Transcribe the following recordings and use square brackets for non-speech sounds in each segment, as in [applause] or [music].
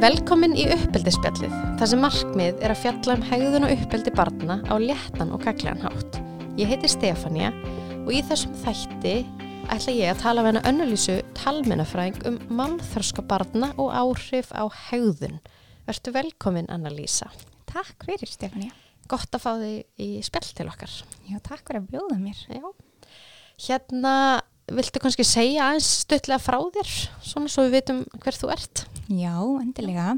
Velkomin í uppeldispjallið, þar sem markmið er að fjalla um hegðun og uppeldi barna á léttan og gaglegan hátt. Ég heiti Stefania og í þessum þætti ætla ég að tala við hana önnulísu talmennafræðing um mannþörska barna og áhrif á hegðun. Vertu velkomin Anna-Lísa. Takk fyrir Stefania. Gott að fá þig í spjall til okkar. Já, takk fyrir að bjóða mér. Já. Hérna, viltu kannski segja aðeins stöðlega frá þér, svona svo við veitum hver þú ert? Já, endilega.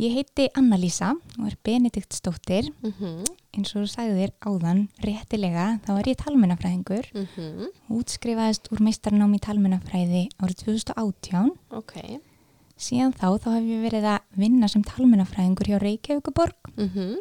Ég heiti Anna-Lísa og er Benedikt Stóttir. Mm -hmm. Eins og þú sagði þér áðan, réttilega, þá er ég talmennafræðingur. Mm -hmm. Útskrifaðist úr meistarnám í talmennafræði árið 2018. Ok. Síðan þá, þá hef ég verið að vinna sem talmennafræðingur hjá Reykjavíkuborg Mm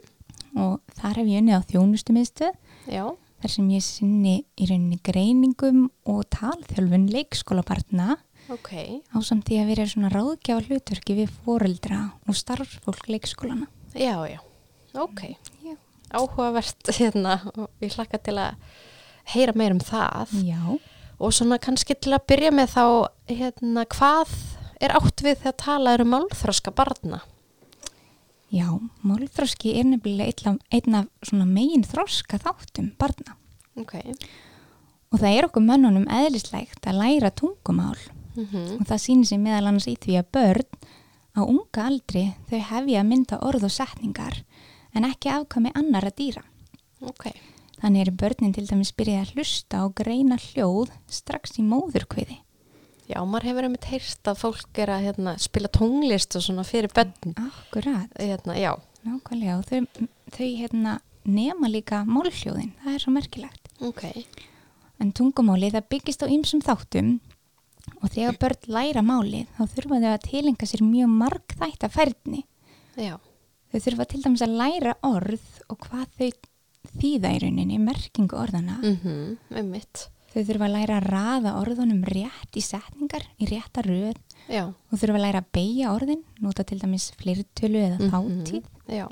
og þar hef ég unnið á þjónustu miðstöð Já. Þar sem ég sinni í rauninni greiningum og talþjálfun leikskólabarna Ok. á samt því að vera svona ráðgjafa hlutverki við foreldra og starfsfólk leikskólana. Já, já. Ok. Já. Áhugavert hérna og ég hlakka til að heyra meir um það Já, og svona kannski til að byrja með þá hérna hvað er átt við þegar talað um málþroska barna? já, málþroski er nefnilega einn af, megin þroska þáttum barna Ok. og það er okkur mönnunum eðlislægt að læra tungumál Mm og það sýnir sig meðal annars í því að börn á unga aldri þau hefja að mynda orð og setningar en ekki afkvæmi annara dýra. Ok. Þannig eru börnin til dæmis byrjað að hlusta og greina hljóð strax í móðurkviði. Já, maður hefur einmitt heyrt að fólk er að hérna, spila tónlist og svona fyrir börn. Akkurat. Hérna, já. Nákvæmlega og þau, þau hérna, nema líka málhljóðin, það er svo merkilegt. Ok. En tungumáli það byggist á ymsum þáttum og þegar börn læra málið þá þurfa þau að tilenga sér mjög margþætta færni. Já. Þau þurfa til dæmis að læra orð og hvað þau þýða í rauninni, merkingu orðana. Mm Einmitt. Þau þurfa að læra að raða orðunum rétt í setningar, í rétta röð Já. og þurfa að læra að beigja orðin, nota til dæmis flirtölu eða Mhm. þáttíð. Já.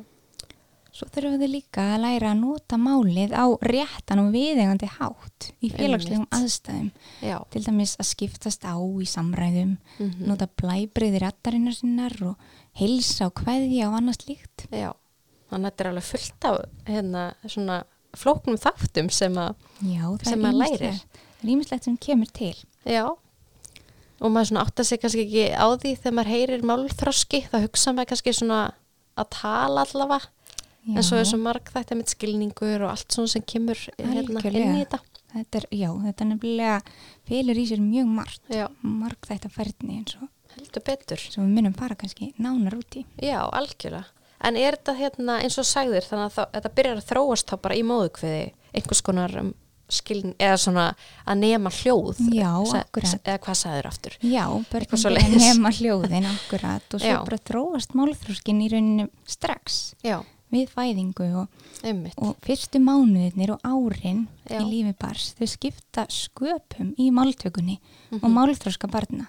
Svo þurfa þau líka að læra að nota málið á réttan og viðegandi hátt í félagslegum aðstæðum. Já. Til dæmis að skiptast á í samræðum, Mm nota blæbriði rattarinnar sinnar og heilsa og kveðja og annað slíkt. Já. Þannig að þetta er alveg fullt af hérna svona flóknum þáttum sem að Já, það Sem ýmislegt- lærir. Það er ímislegt sem kemur til. Já, og maður svona átta sig kannski ekki á því þegar maður heyrir málþroski, þá hugsa maður kannski svona að tala allavega, en svo er svo marg þetta með skilningur og allt svona sem kemur hérna Algjörlega. inn í þetta. Þetta er, já, þetta er nefnilega felur í sér mjög margt, Já, marg þetta færni eins og heldur betur. sem við munum fara kannski nánar út í. Já, algjörlega. En er þetta hérna eins og sagðir, þannig að þá- þetta byrjar að þróast þá bara í móðukviði, einhvers konar um, skilning, eða svona að nema hljóð. Já, Sa- akkurat. Eða hvað sagðir aftur? Já, börnum að nema hljóðin akkurat og svo Já. bara þróast málþróskin í rauninu strax Já, við fæðingu og, og fyrstu mánuðinir og árin Já. í lífi bars, þau skipta sköpum í máltökunni Mhm. og málþróska barna.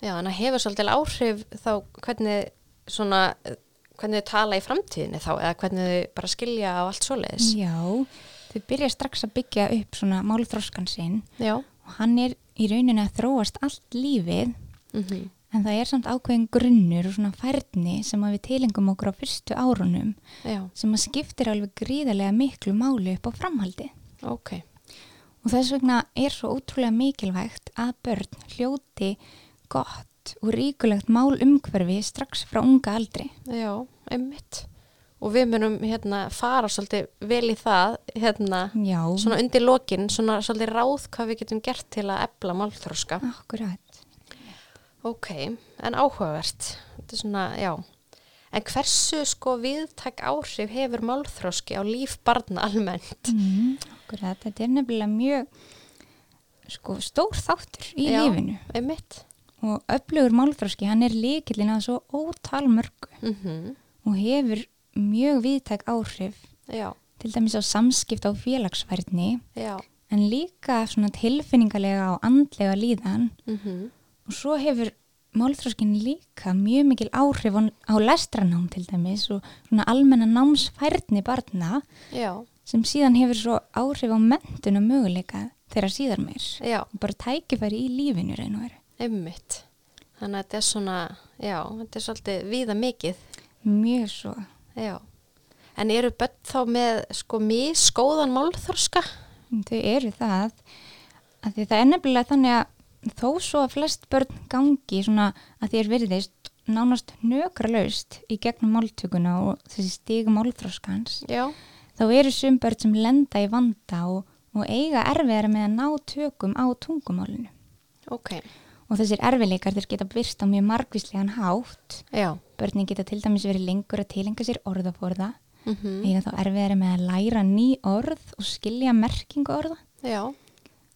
Já, en það hefur svolítið áhrif þá hvernig svona, eh, hvernig þau tala í framtíðinni þá eða hvernig þau bara skilja á allt svoleiðis. Já, þau byrja strax að byggja upp svona málþróskan sinn Já. og hann er í rauninu að þróast allt lífið Mm en það er samt ákveðin grunnur og svona færni sem við tilengum okkur á fyrstu árunum Já, sem að skiptir alveg gríðarlega miklu máli upp á framhaldi. ok. Og þess vegna er svo ótrúlega mikilvægt að börn hljóti gott og ríkulegt mál umhverfi strax frá unga aldri. Já, einmitt. Og við munum hérna fara svolítið vel í það, hérna, Já, svona undir lokin, svona svolítið ráð hvað við getum gert til að ebla málþróska. akkurat. Ok, en áhugavert. Þetta er svona, já. En hversu sko viðtak áhrif hefur málþróski á líf barna almennt? Mm, akkurat, þetta er nefnilega mjög sko, stór þáttur í Já. lífinu Einmitt. og öflugur málþróski, hann er líkillin að svo ótalmörgu Mm og hefur mjög viðtæk áhrif Já, til dæmis á samskipt á félagsfærni já. en líka svona tilfinningalega og andlega líðan Mm og svo hefur málþróskin líka mjög mikil áhrif á, lestranám til dæmis og svona almenna námsfærni barna Já, sem síðan hefur svo áhrif á mentun og möguleika þeirra síðar meir já, og bara tækifæri í lífinu raun og veru. einmitt. þannig að þetta er svona, já, þetta er svolítið víða mikið, mjög svo. já. En eru börn þá með sko misgóðan málþorska? Þau eru það að því það er nefnilega þannig að þó svo að flest börn gangi svona að þér virðist nánast nökralaust í gegnum máltökuna og þessi stigum málþróskans þá eru sum börn sem lenda í vanda og, og eiga erfiðara með að ná tökum á tungumálinu. Ok, og þessir erfiðleikar þeir geta byrst á mjög margvíslegan hátt. Já. börnin geta til dæmis verið lengur að tilenga sér orðaforða Mm eiga þá erfiðara með að læra ný orð og skilja merkingu orða. Já,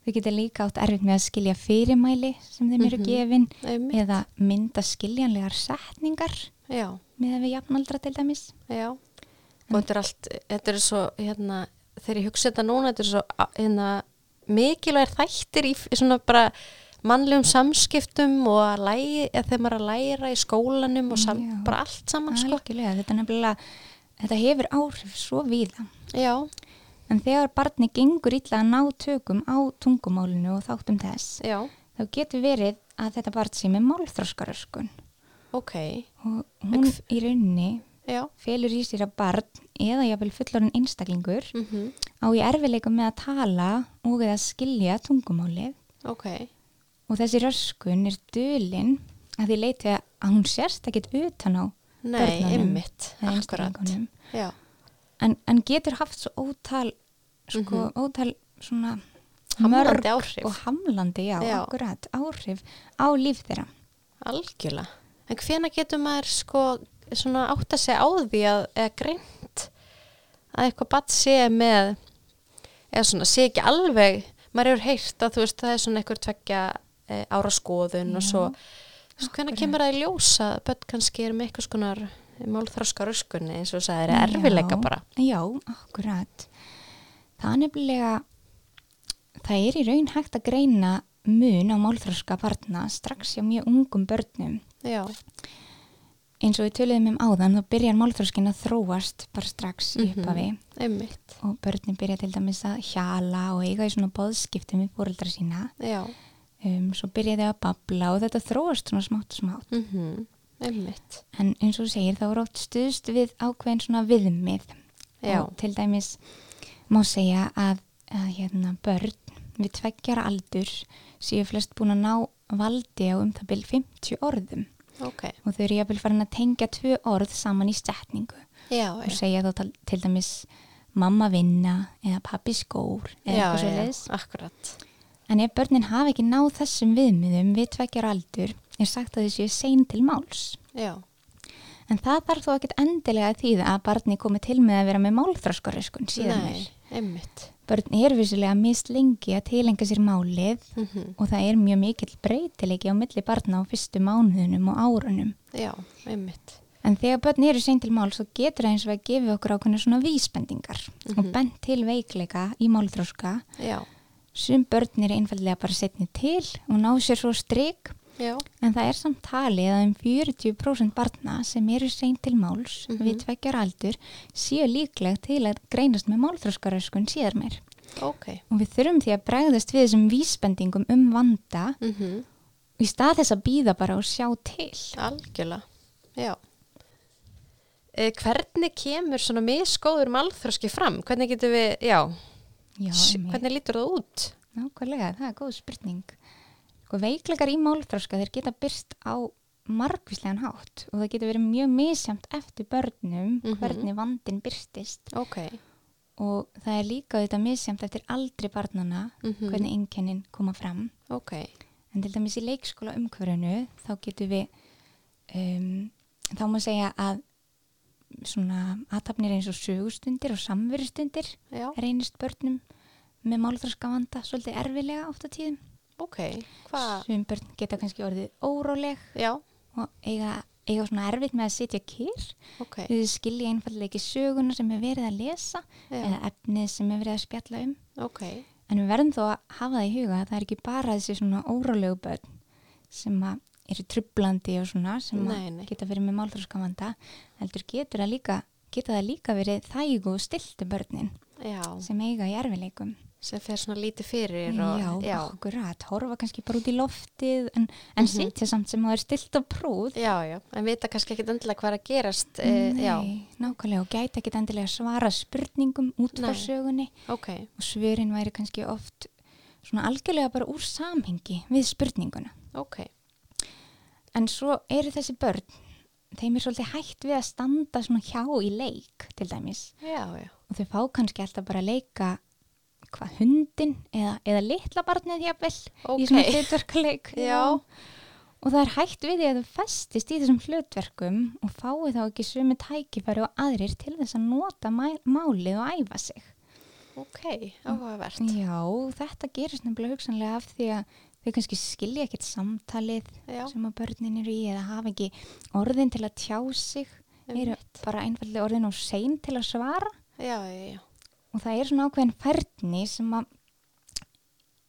Þau geta líka átt erfitt með að skilja fyrirmæli sem þeim eru Mhm. gefin einmitt. eða mynda skiljanlegar setningar Já, með að við jafnaldra til dæmis. já. Og þetta er allt, þetta er svo, hérna, þegar ég hugsa þetta núna, þetta er svo, hérna, mikilvægir þættir í svona bara mannlegum samskiptum og að læra, þegar maður er að læra í skólanum og sam, bara allt saman, sko. Algjörlega, þetta er nefnilega, þetta hefur áhrif svo víða. Já, En þegar barni gengur illa að ná tökum á tungumálinu og þáttum þess, já, þá getur verið að þetta barn sé með málþróskaröskun ok, og hún í rauninni já. felur í sér að barn eða jáfnvel fullorinn einstaklingur Mm á í erfileikum með að tala og eða skilja tungumálið. Ok, og þessi röskun er dölin að því leiti að hún sérst ekkit utan á nei, Börnunum einmitt, akkurat. en, en getur haft svo ótal sko, ótal svona. Hamlandi mörg áhrif. og hamlandi, já, Já. akkurat áhrif á líf þeirra algjörlega. En hvena getur maður sko svona átt að segja á því að, eða greint að eitthvað batt sé með, eða svona sé ekki alveg, maður hefur heyrt að þú veist það er svona einhver tvekja e, ára skoðun og Já, svo, veist, hvena akkurat. kemur það í ljósa að börn kannski er með eitthvað skonar málþroska röskunni eins og það er erfileika bara. já, akkurat það er nefnilega það er í raun hægt að greina mun á málþróska barna strax hjá mjög ungum börnum Já, eins og við töluðum um áðan þá byrjar málþróskin að þróast bara strax í Mhm. upphafi einmitt. og börnin byrja til dæmis að hjala og eiga í svona boðskiptum við fóreldra sína Já, um, svo byrja þau að babla og þetta þróast svona smátt og smátt mm einmitt. en eins og segir þá er oft stuðst við ákveðin svona viðmið Já. og til dæmis má segja að, að hérna, börn við tveggjara aldur séu flest búin að ná valdi á um það byrj 50 orðum. Ok, og þau eru jafnvel farin að tengja tvö orð saman í setningu. Já, og segja þá til, dæmis mamma vinna eða pappi skór eða Já, eitthvað svo já, leiðis akkurat. en ef börnin hafa ekki náð þessum viðmiðum við tveggjara aldur er sagt að þau séu sein til máls. Já, En það þarf þó ekkert endilega að þýða að barni komi til með að vera með málþröskaröskun síðan nei, einmitt. Börn er vissulega mist lengi að tilenga sér málið Mm og það er mjög mikill breytilegi á milli barna á fyrstu mánuðunum og árunum. Já, einmitt. En þegar börn eru sein til mál svo getur það eins og að gefa okkur ákveðna svona vísbendingar og Mhm. bent til veikleika í málþróska. Já, Sum börn eru einfallega bara setni til og ná sér svo strik já, En það er samt talið að um 40% barna sem eru seint til máls Mhm. við tveggjar aldur séu líklega til að greinast með málþróskaröskun síðar meir. ok. Og við þurfum því að bregðast við þessum vísbendingum um vanda Mm í stað þess að býða bara og sjá til. Algjörlega, já. E, hvernig kemur svona misgóður málþroski fram? Hvernig getur við, já, Já, hvernig lítur það út? nákvæmlega, það er góð spurning. Sko veikleikar í málþróska þeir geta byrst á margvíslegan hátt og það getur verið mjög misjamt eftir börnum Mhm. hvernig vandin byrstist Ok, og það er líka þetta misjamt eftir aldri barnana Mhm. hvernig einkennin koma fram. Ok, en til dæmis í leikskóla umhverfinu þá getur við um, þá má segja að svona aðtapnir eins og sögustundir og samverustundir reynist börnum með málþróska vanda svolítið erfilega ofta tíðum ok, hvað, sem börn geta kannski orðið óróleg já, og eiga, eiga svona erfitt með að sitja kýr ok, við skilja einfallega ekki söguna sem er verið að lesa já, eða efnið sem er verið að spjalla um. Ok, En við verðum þó að hafa það í huga að það er ekki bara þessi svona órálegu börn sem að eru trublandi og svona sem Nei, nei. geta verið með málþróskamanda heldur getur það líka, geta það líka verið þægu og stilti börnin já, sem eiga í erfileikum. Sem fer svona lítið fyrir já, og, já, akkurat, horfa kannski bara út í loftið en, en Mhm. sitja samt sem að er stilt og prúð. Já, já, en vita kannski ekki endilega hvað er að gerast e, já, Nei, nákvæmlega og gæti ekki endilega svara spurningum út frá sögunni. Ok, og svörin væri kannski oft svona algjörlega bara úr samhengi við spurninguna. ok. En svo eru þessi börn, þeim er svolítið hægt við að standa svona hjá í leik til dæmis. Já, já, og þau fá kannski alltaf bara að leika hvað hundin eða, eða litla barnið jafnvel Ok. í svona hlutverkaleik. Já. Og það er hægt við því að þau festist í þessum hlutverkum og fái þá ekki sömu tækifæri og aðrir til þess að nota málið og æfa sig. ok, áhugavert Já, þetta gerist nefnilega hugsanlega af því að þau kannski skilja ekkert samtalið Já. sem að börnin eru í eða hafa ekki orðin til að tjá sig, eru Einmitt. bara einfallega orðin og sein til að svara já, já, já, og það er svona ákveðin færni sem að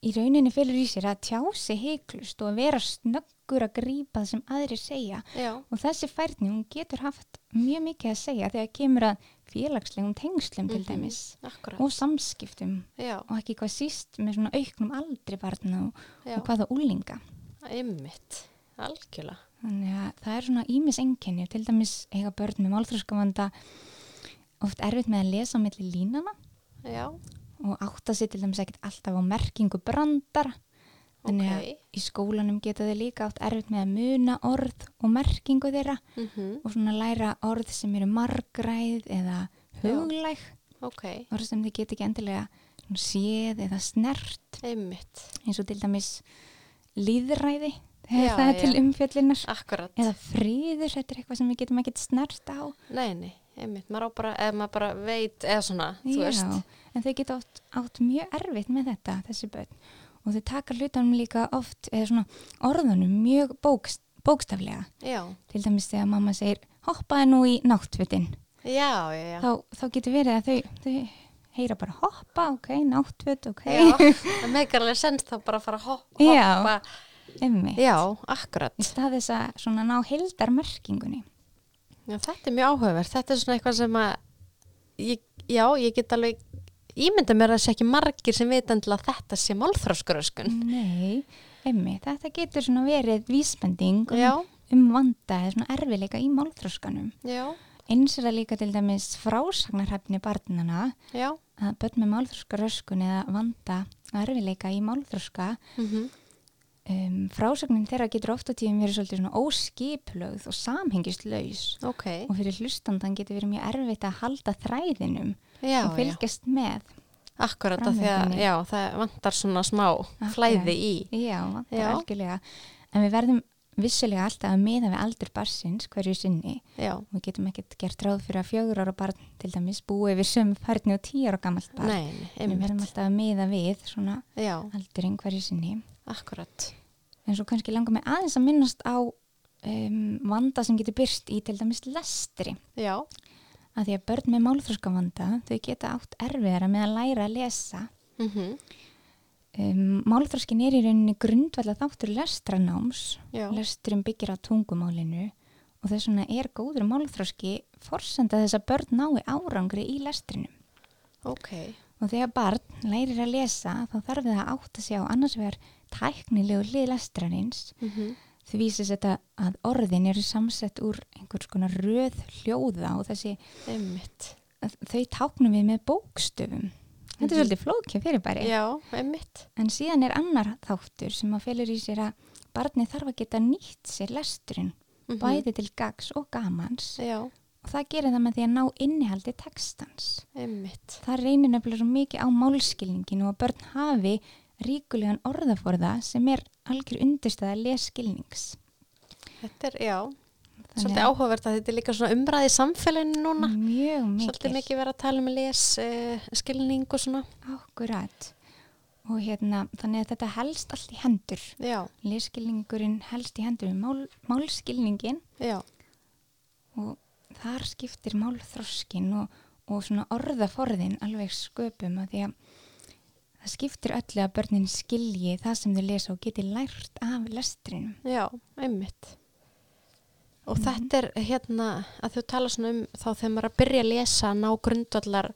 í rauninni fylgur í sér að tjá sig heiklust og vera snöggur að grípa það sem aðrir segja. Já, og þessi færni hún getur haft mjög mikið að segja þegar kemur að félagslegum tengslum til Mhm. dæmis akkurat. og samskiptum já, og ekki hvað síst með svona auknum aldri barna og, og hvaða úlinga. ymmit algjörlega, Þannig að það er svona ímis enginni, til dæmis eiga börn með málþróskavanda oft erfitt með að lesa á milli línana já, og átta sig til dæmis ekkert alltaf á merkingu brandara. Þannig að ok. í skólanum geta þau líka átt erfitt með að muna orð og merkingu þeirra mhm, og svona læra orð sem eru margræð eða huglæg, ok, orð sem þau geta ekki endilega séð eða snert. Ymmit eins og til dæmis líðræði Já, það er já. til umfjöllunar. Akkurat, eða fríður, þetta er eitthvað sem við getum ekkert snert á. Nei, nei, ymmit maður á bara, eða maður bara veit eða svona, þú veist. en þau geta oft átt mjög erfitt með þetta, þessi börn. Og þau taka hlutunum líka oft eða svona orðunum mjög bókst, bókstaflega. Já, til dæmis þegar mamma segir hoppaði nú í náttfötin. Já, já, já. Þá, þá getur verið að þau, þau heyra bara hoppa, ok, náttföt, ok. Já, það meikar alveg sens þá bara að fara að hop- Já. hoppa. Einmitt. Já, akkurat. Í stað þess að svona ná heildarmerkingunni Já, þetta er mjög áhugavert, þetta er svona eitthvað sem að ég, já, ég get alveg ímynda mér að það sé ekki margir sem veit endilega að þetta sé málþróskuröskun Nei, emmi, þetta getur svona verið vísbending um, um vanda eða svona erfileika í málþróskanum. já, Eins er það líka til dæmis frásagnarhæfni barnana já. Að börn með málþróskaröskun eða vanda erfileika í málþróska mm um, frásagnin þeirra getur ofta tíðum verið svolítið svona óskiplögð og samhengislaus Ok, og fyrir hlustandan getur verið mjög erfitt að halda þræðinum já, og já fylgjast með. Akkurat af því að, já, það vantar svona smá flæði í Já, Já. algjörlega. En við verðum vissulega alltaf að miða við aldur barsins hverju sinni Já, og við getum ekkert gert ráð fyrir að fjögur ára barn til dæmis búi við sömu færni og tíu ára gammalt barn. nei, Við verðum alltaf að miða við svona Já, aldurinn hverju sinni. Akkurat En svo kannski langar mig aðeins að minnast á um, vanda sem getur byrst í til dæmis lestri. Já, Að því að börn með málþróskavanda, þau geta átt erfiðara með að læra að lesa. mm Um, málþróskin er í rauninni grundvalla þáttur lestranáms. já, Lesturinn byggir á tungumálinu og þess vegna er góður málþróski forsenda þess að börn nái árangri í lestrinum. ok Og þegar barn lærir að lesa þá þarf það að átta sig á annars vegar tæknilegu hlið lestrarins mm því vísist þetta að orðin eru samsett úr einhvers konar röð hljóða og þessi, Einmitt þau táknum við með bókstöfum. Þetta er Mhm. svolítið flókið fyrirbæri. Já, En síðan er annar þáttur sem að felur í sér að barnið þarf að geta nýtt sér lesturinn, Mhm. bæði til gags og gamans Já, og það gerir það með því að ná innihaldi textans. einmitt Það reynir nefnilega svo mikið á málskilninginu og börn hafi ríkulegan orðaforða sem er algjör undirstæða lesskilnings. Þetta er, já, Þannig svolítið áhugavert að þetta er líka svona umræði samfélaginu núna Mjög mikið. Svolítið mikið verið að tala um les, uh, skilning og svona Akkurat. Og hérna, þannig að þetta helst allt í hendur. Já, Lesskilningurinn helst í hendur við mál, málskilningin já, og þar skiptir málþroskin og, og svona orðaforðin alveg sköpum að því að það skiptir öllu að börnin skilji það sem þau lesa og geti lært af lestrinum. já, einmitt Og Mhm. þetta er hérna að þú tala svona um þá þegar maður er að byrja að lesa ná grundvallar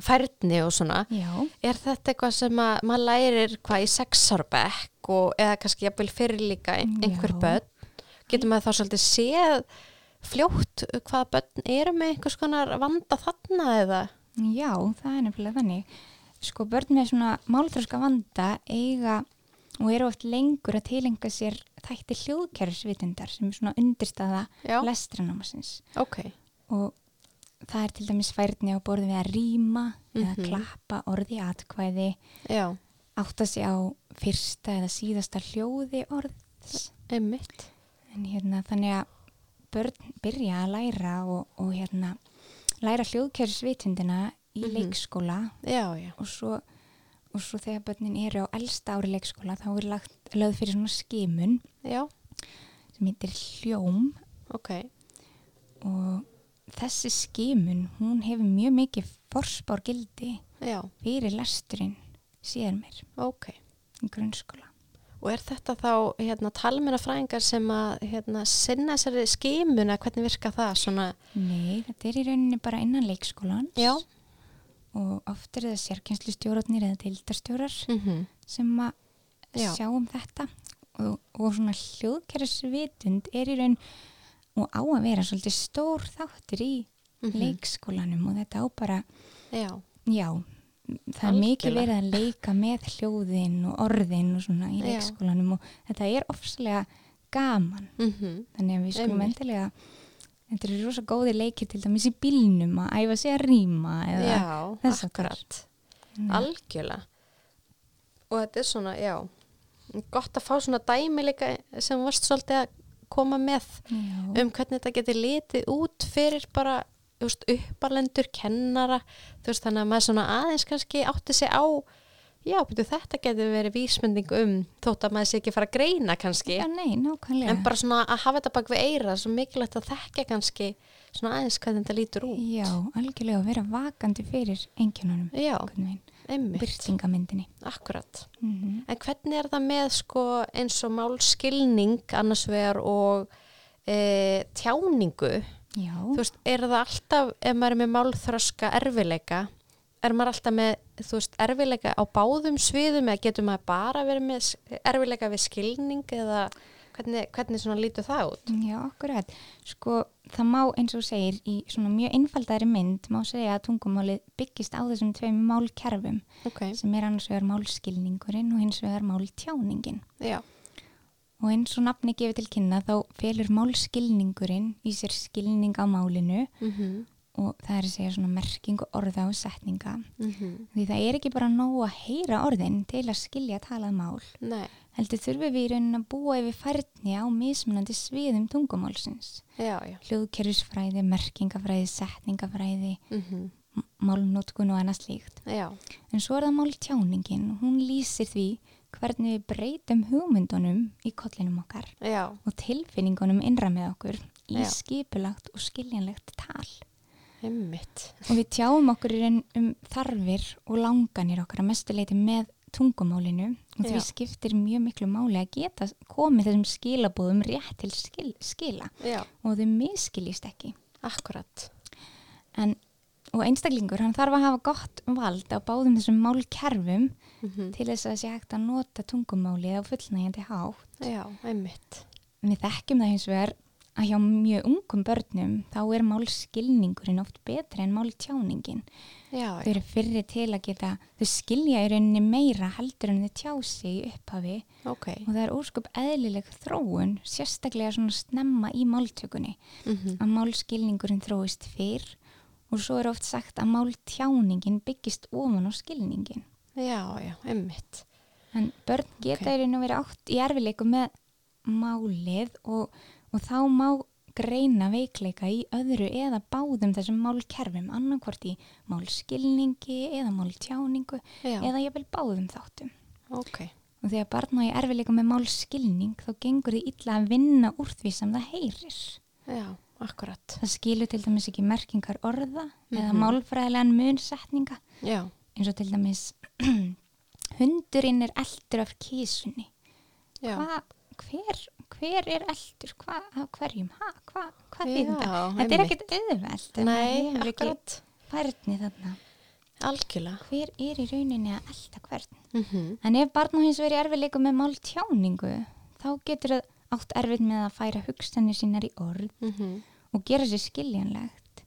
færni og svona Já, er þetta eitthvað sem að maður lærir hvað í sexárbekk og eða kannski jafnvel fyrir líka ein- einhver börn getur maður þá svolítið séð fljótt hvaða börn eru með einhvers konar vanda þarna eða já, það er nefnilega þannig. Sko, börn með svona málþróska vanda eiga og eru oft lengur að tilenga sér þætti hljóðkerfisvitundar sem er svona undirstaða lestranámasins. ok, og það er til dæmis færni á borði við að rýma eða Mhm. klappa orði atkvæði já, átta sig á fyrsta eða síðasta hljóði orðs einmitt en hérna þannig að börn byrja að læra og, og hérna læra hljóðkjörnsvitundina í Mhm. leikskóla. Já, já, og svo, og svo þegar börnin eru á elsta ári leikskóla þá er lagt, lögð fyrir svona skimun já, sem heitir hljóm. Ok. Og þessi skimun hún hefur mjög mikið forspár gildi já, fyrir lesturinn síðan mér ok. í grunnskóla. Og er þetta þá hérna, talmennafræðingar sem að hérna, sinna þessari skimuna, hvernig virka það svona, Nei, þetta er í rauninni bara innan leikskólans. Já. Og oft er það sérkennslustjóratnir eða deildarstjórar mm sem að Já. sjá um þetta. Og, og svona hljóðkerfisvitund er í raun og á að vera svolítið stór þáttur í Mhm. leikskólanum. Og þetta á bara, já, já, það er mikið verið að leika með hljóðin og orðin og svona í leikskólanum og þetta er ofslega gaman. Mm þannig að við skulum endilega þetta eru rosa góði leikir til dæmis í bílnum að æfa sig að rýma eða þess akkurat. Mm. algjörlega. Og þetta er svona, já gott að fá svona dæmi líka sem varst svolítið að koma með Já. um hvernig þetta getur litið út fyrir bara veist, uppalendur, kennara veist, þannig að maður svona aðeins kannski átti sig á já, betur, þetta getur verið vísmynding um þótt að maður sé ekki fara að greina kannski. Já, nei, en bara svona að hafa þetta bak við eira svo mikilvægt að þekka kannski svona aðeins hvernig þetta lítur út. Já, algjörlega að vera vakandi fyrir einkjönunum já, einmitt, byrtingamyndinni akkurat mm En hvernig er það með sko eins og málskilning annars vegar og e, tjáningu? Já, Þú veist, er það alltaf, ef maður er með málþroska erfileika, er maður alltaf með, þú veist, erfileika á báðum sviðum eða getur maður bara verið með erfileika við skilning eða hvernig, hvernig svona lítur það út? já, akkurat. Sko, það má eins og segir í svona mjög einfaldari mynd má segja að tungumálið byggist á þessum tveim málkerfum Ok, sem er annars vegar málskilningurinn og hins vegar máltjáningin. Já, Og eins og nafni gefið til kynna þá felur málskilningurinn í sér skilning á málinu mhm, og það er að segja svona merkingu orða og setninga. mhm, Því það er ekki bara nóg að heyra orðin til að skilja talað mál. nei, Heldur þurfum við í raunin að búa yfir færni á mismunandi sviðum tungumálsins. já, já, Hljóðkerfisfræði, merkingafræði, setningafræði, mhm, m- málnotkun og annað slíkt. En svo er það máltjáningin. Hún lýsir því hvernig við breytum hugmyndunum í kollinum okkar já, og tilfinningunum innra með okkur í Já. skipulagt og skiljanlegt tal. einmitt, Og við tjáum okkur í raun um þarfir og langanir okkar að mestu leiti með tungumálinu og því Já. skiptir mjög miklu máli að geta komið þessum skilabóðum rétt til skil, skila og þau miskiljist ekki. akkurat, En, og einstaklingur, hann þarf að hafa gott vald á báðum þessum málkerfum mhm, til þess að sé hægt að nota tungumálið á fullnægjandi hátt. já, einmitt, Við þekkjum það hins vegar að hjá mjög ungum börnum þá er málskilningurinn oft betri en máltjáningin. já, Þau eru fyrri til að geta, þau skilja í rauninni meira heldur en þau tjá sig í upphafi. Ok, og það er óskup eðlileg þróun, sérstaklega svona snemma í máltökunni, mhm, að málskilningurinn þróist fyrr og svo er oft sagt að máltjáningin byggist ofan á skilningin. já, já, einmitt, En börn geta Ok. í raun og verið átt í erfileikum með málið og, og þá má greina veikleika í öðru eða báðum þessum málkerfum, annarkvort í málskilningi eða máltjáningu já, eða jafnvel báðum þáttum. ok, Og þegar barn á í erfileikum með málskilning þá gengur því illa að vinna úr því sem það heyrir. já, akkurat, Það skilur til dæmis ekki merkingar orða eða Mhm. málfræðilegan munsetninga já, eins og til dæmis [clears throat] hundurinn er eldur af kísunni. já, Hva, hver, hver er eldur? Hva, hverjum? Ha, hva, hvað þýðum þetta? Þetta er ekkert auðveld. nei, akkurat, Færni þarna. algjörlega hver er í rauninni að elda hvern mm en ef barn á hins verið erfiðleikum með mál tjáningu þá getur það átt erfið með að færa hugstanir sínar í orð -hmm. og gera sér skiljanlegt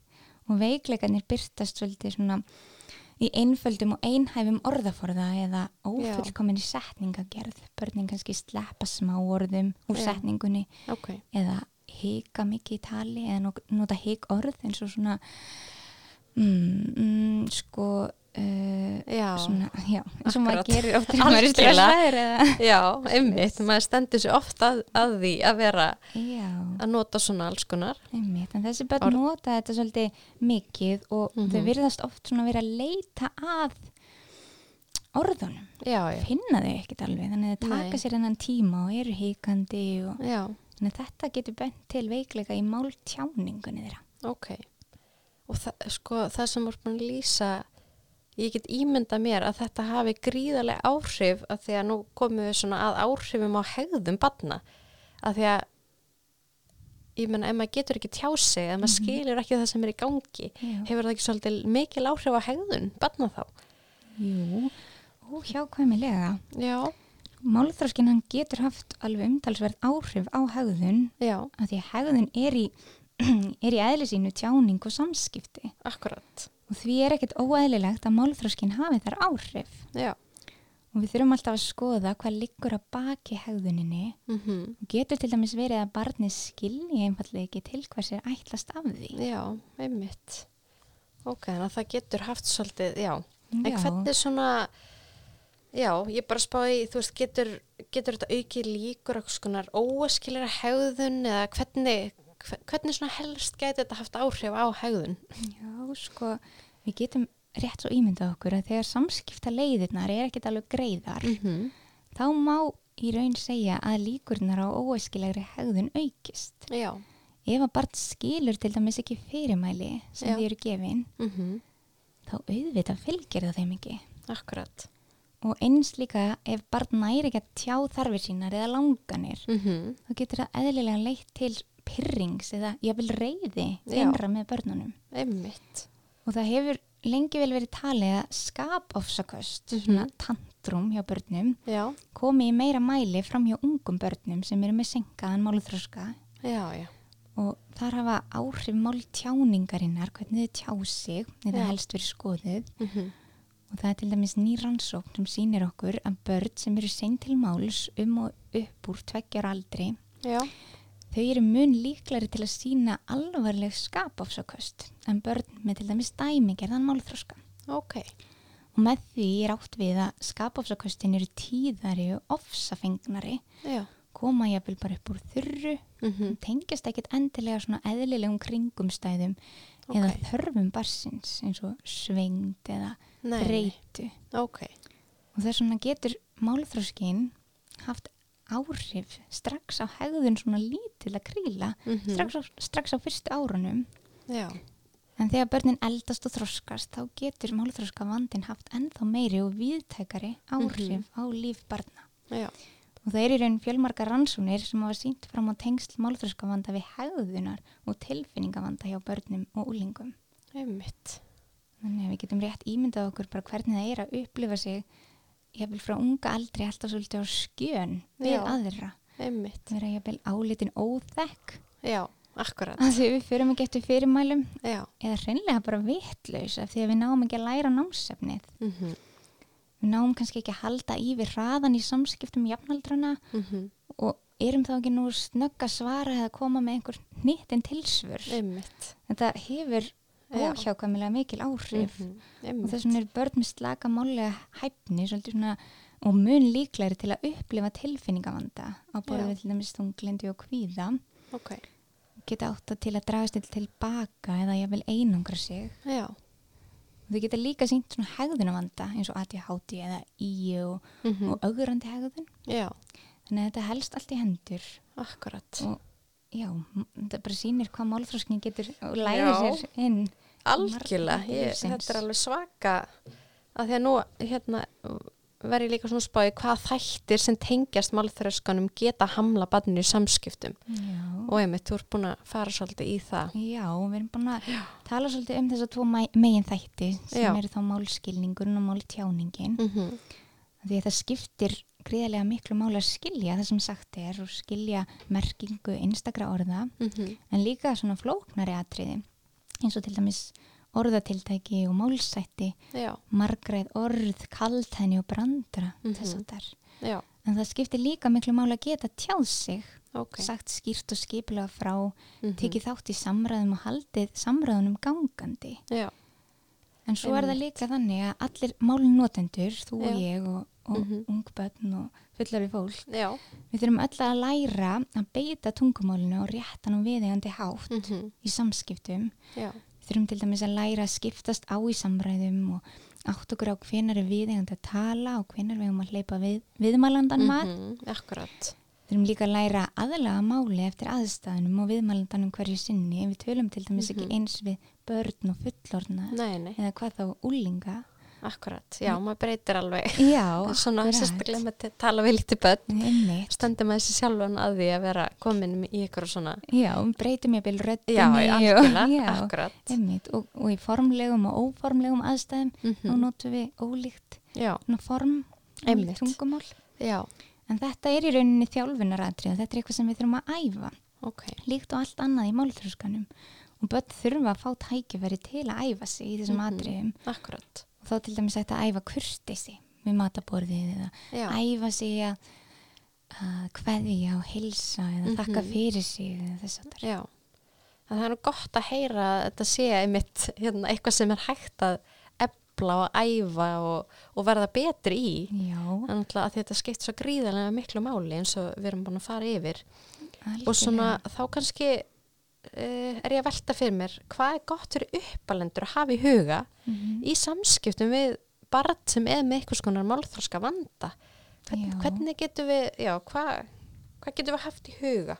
og veikleikarnir byrtast svolítið svona í einföldum og einhæfum orðaforða eða ófullkominni setningagerð börnin kannski sleppa smá orðum úr Já. setningunni ok, eða hika mikið í tali eða nota hik orð eins og svona mm, mm, sko uh, já. Svona, já, eins og maður gerir oft þegar maður er stressaður já, einmitt, maður stendur sér oft að, að því að vera já, að nota svona alls konar. Einmitt, en þessi börn Orð. nota þetta svolítið mikið og Mhm. þau virðast oft svona vera að leita að orðunum, já, finna þau ekkert alveg þannig að þau taka Nei. sér hennan tíma og eru hikandi og þannig að þetta getur bent til veikleika í máltjáningunni þeirra. Ok og það, sko, það sem voru búin að lýsa ég get ímynda mér að þetta hafi gríðarlega áhrif að því að nú komum við svona að áhrifum á hegðum barna. Að því að ég menna, ef maður getur ekki tjá sig ef maður skilur ekki það sem er í gangi Já. hefur það ekki svolítið mikil áhrif á hegðun barna þá? Jú, óhjákvæmilega. Já, Málþróskin hann getur haft alveg umtalsverð áhrif á hegðun. Já, af því að hegðun er í, [clears throat] er í eðli sínu tjáning og samskipti. Akkurat. Og því er ekkert óeðlilegt að málþróskin hafi þar áhrif. Já, og við þurfum alltaf að skoða hvað liggur að baki hegðuninni. Mm og getur til dæmis verið að barnið skilji einfallega ekki til hvers er ætlast af því. já, einmitt. Ok, þannig að það getur haft svolítið, já. En Já. hvernig svona, já, ég bara spáði, þú veist, getur, getur þetta auki líkur okkur skonar óaskilir hegðun eða hvernig, hve- hvernig svona helst gæti þetta haft áhrif á hegðun? Já, sko, við getum rétt svo ímyndað okkur að þegar samskipta leiðirnar er ekkert alveg greiðar, -hmm. þá má í raun segja að líkurnar á óæskilegri hegðun aukist. Já, Ef að barn skilur til dæmis ekki fyrirmæli sem Já. því eru gefin, mm þá auðvitað fylgir það þeim ekki. akkurat. Og eins líka ef barn næri ekki að tjá þarfir sínar eða langanir, Mm þá getur það eðlilega leitt til pyrrings eða jafnvel reyði Já. innra með börnunum. Einmitt. Og það hefur lengi vel verið talið að skapofsaköst, Mhm. svona tantrum hjá börnum, Já, komi í meira mæli fram hjá ungum börnum sem eru með senkaðan já. og þar hafa áhrif máltjáningarinnar, hvernig þau tjá sig, Já. helst verið skoðuð. Mm Og það er til dæmis ný rannsókn sem sýnir okkur að börn sem eru sein til máls um og upp úr tveggjar aldri, Já, þau eru mun líklari til að sína alvarleg skapofsaköst en börn með til dæmis dæmigerðan málþróska. ok. Og með því er átt við að skapofsaköstin eru tíðari og ofsafengnari, Já. koma jafnvel bara upp úr þurru, Mm tengjast ekkert endilega svona eðlilegum kringumstæðum Ok. eða þörfum barsins eins og svengd eða breytu. Ok. Og þess vegna getur málþróskin haft áhrif strax á hegðun svona lítil að kríla, Mhm. strax, á, strax á fyrstu árunum. Já, En þegar börnin eldast og þroskast þá getur málþróska vandin haft ennþá meiri og viðtækari áhrif á líf barna. já, Og það er í raun fjölmarkar rannsónir sem hafa sínt fram á tengsl málþróska vanda við hegðunar og tilfinningavanda hjá börnum og úlingum. Þannig að við getum rétt ímyndað okkur bara hvernig það er að upplifa sig jafnvel frá unga aldri alltaf svolítið á skjön við Já. aðra. Einmitt. Vera jafnvel álitin óþekk Já, akkurat. að því við förum ekki eftir fyrirmælum Já. eða hreinlega bara vitlaus af því að við náum ekki að læra námsefnið. Mm Við náum kannski ekki að halda í við hraðan í samskiptum jafnaldrana og erum þá ekki nú snögg að svara eða koma með einhver nýttin tilsvör. Einmitt. Þetta hefur. Óhjákvæmilega mikil áhrif. Mhm. og Einmitt. þess vegna er börn með slaka málega hæfni svona og mun líklegri til að upplifa tilfinningavanda á borðið til dæmis þunglindi og kvíða Ok. geta átt að til að dragast til tilbaka eða jafnvel einangra sig Já. og þau geta líka sínt svona hegðunavanda eins og ADHD eða og, Mm og augrandi hegðun Já, þannig að þetta helst allt í hendur akkurat. og já, þetta bara sýnir hvað málþróskning getur og lærir Já. sér inn Algjörlega, ég, þetta er alveg svaka að því að nú hérna verð ég líka svona spáði hvað þættir sem tengjast málþröskanum geta hamla barninu í samskiptum Já. og einmitt, þú ert búin að fara svolítið í það Já, við erum búin að tala svolítið um þess að tvo megin þætti sem Já. eru þá málskilningurinn og máltjáningin mm -hmm. því að það skiptir gríðarlega miklu máli að skilja það sem sagt er og skilja merkingu einstakra orða Mhm. en líka svona flóknari atriði eins og til dæmis orðatiltæki og málsætti Já, margræð orð, kaldhæni og brandra Mhm. þess að þar já, en það skiptir líka miklu máli að geta tjáð sig ok sagt skýrt og skipilega frá Mhm. tekið þátt í samræðum og haldið samræðunum gangandi Já, en svo er það Einmitt. líka þannig að allir málnotendur, þú og Já. ég og, og Mhm. ungbönn og fullar við fólk já við þurfum öll að læra að beita tungumálinu og réttan og viðeigandi hátt mm í samskiptum Já, við þurfum til dæmis að læra að skiptast á í samræðum og átt okkur á hvenar er viðeigandi að tala og hvenar við höfum að hleypa við, viðmælandan mat Mhm, Akkurat Við þurfum líka að læra aðlaga máli eftir aðstæðunum og viðmælandanum hverju sinni. Við tölum til dæmis Mhm. ekki eins við börn og fullorna Nei, nei, eða hvað þá úlinga. Akkurat Já, maður breytir alveg Já, [laughs] Svona akkurat. sérstaklega með að tala við lítið börn. Stendur maður þessi sjálfan að því að vera komin í ykkur svona Já, við breytum ég byrju röddinni. Já, og- Já, akkurat einmitt. Og, og í formlegum og óformlegum aðstæðum þá Mhm. notum við ólíkt Já, svona form ólíkt tungumál. já, En þetta er í rauninni þjálfunaratrið og þetta er eitthvað sem við þurfum að æfa. ok líkt og allt annað í málþróskanum og börn þurfa að fá tækifæri til að æfa sig í þessum Mhm. atriðum Akkurat og þá til dæmis ætti að æfa kurtisi við mataborðið eða Já, æfa sig að, að kveðja og hilsa eða þakka Mhm. fyrir sig eða þess að já. En það er gott að heyra að þetta sé einmitt hérna, eitthvað sem er hægt að ebla og æfa og, og verða betri í. Þannig að þetta skipt svo gríðarlega miklu máli eins og við erum búin að fara yfir. Og svona algjörlega. þá kannski er ég að velta fyrir mér hvað er gott fyrir uppalendur að hafa í huga Mhm. í samskiptum við barn sem er með eitthvað skonar málþróska vanda hvernig, Já. hvernig getum við já, hvað, hvað getum við haft í huga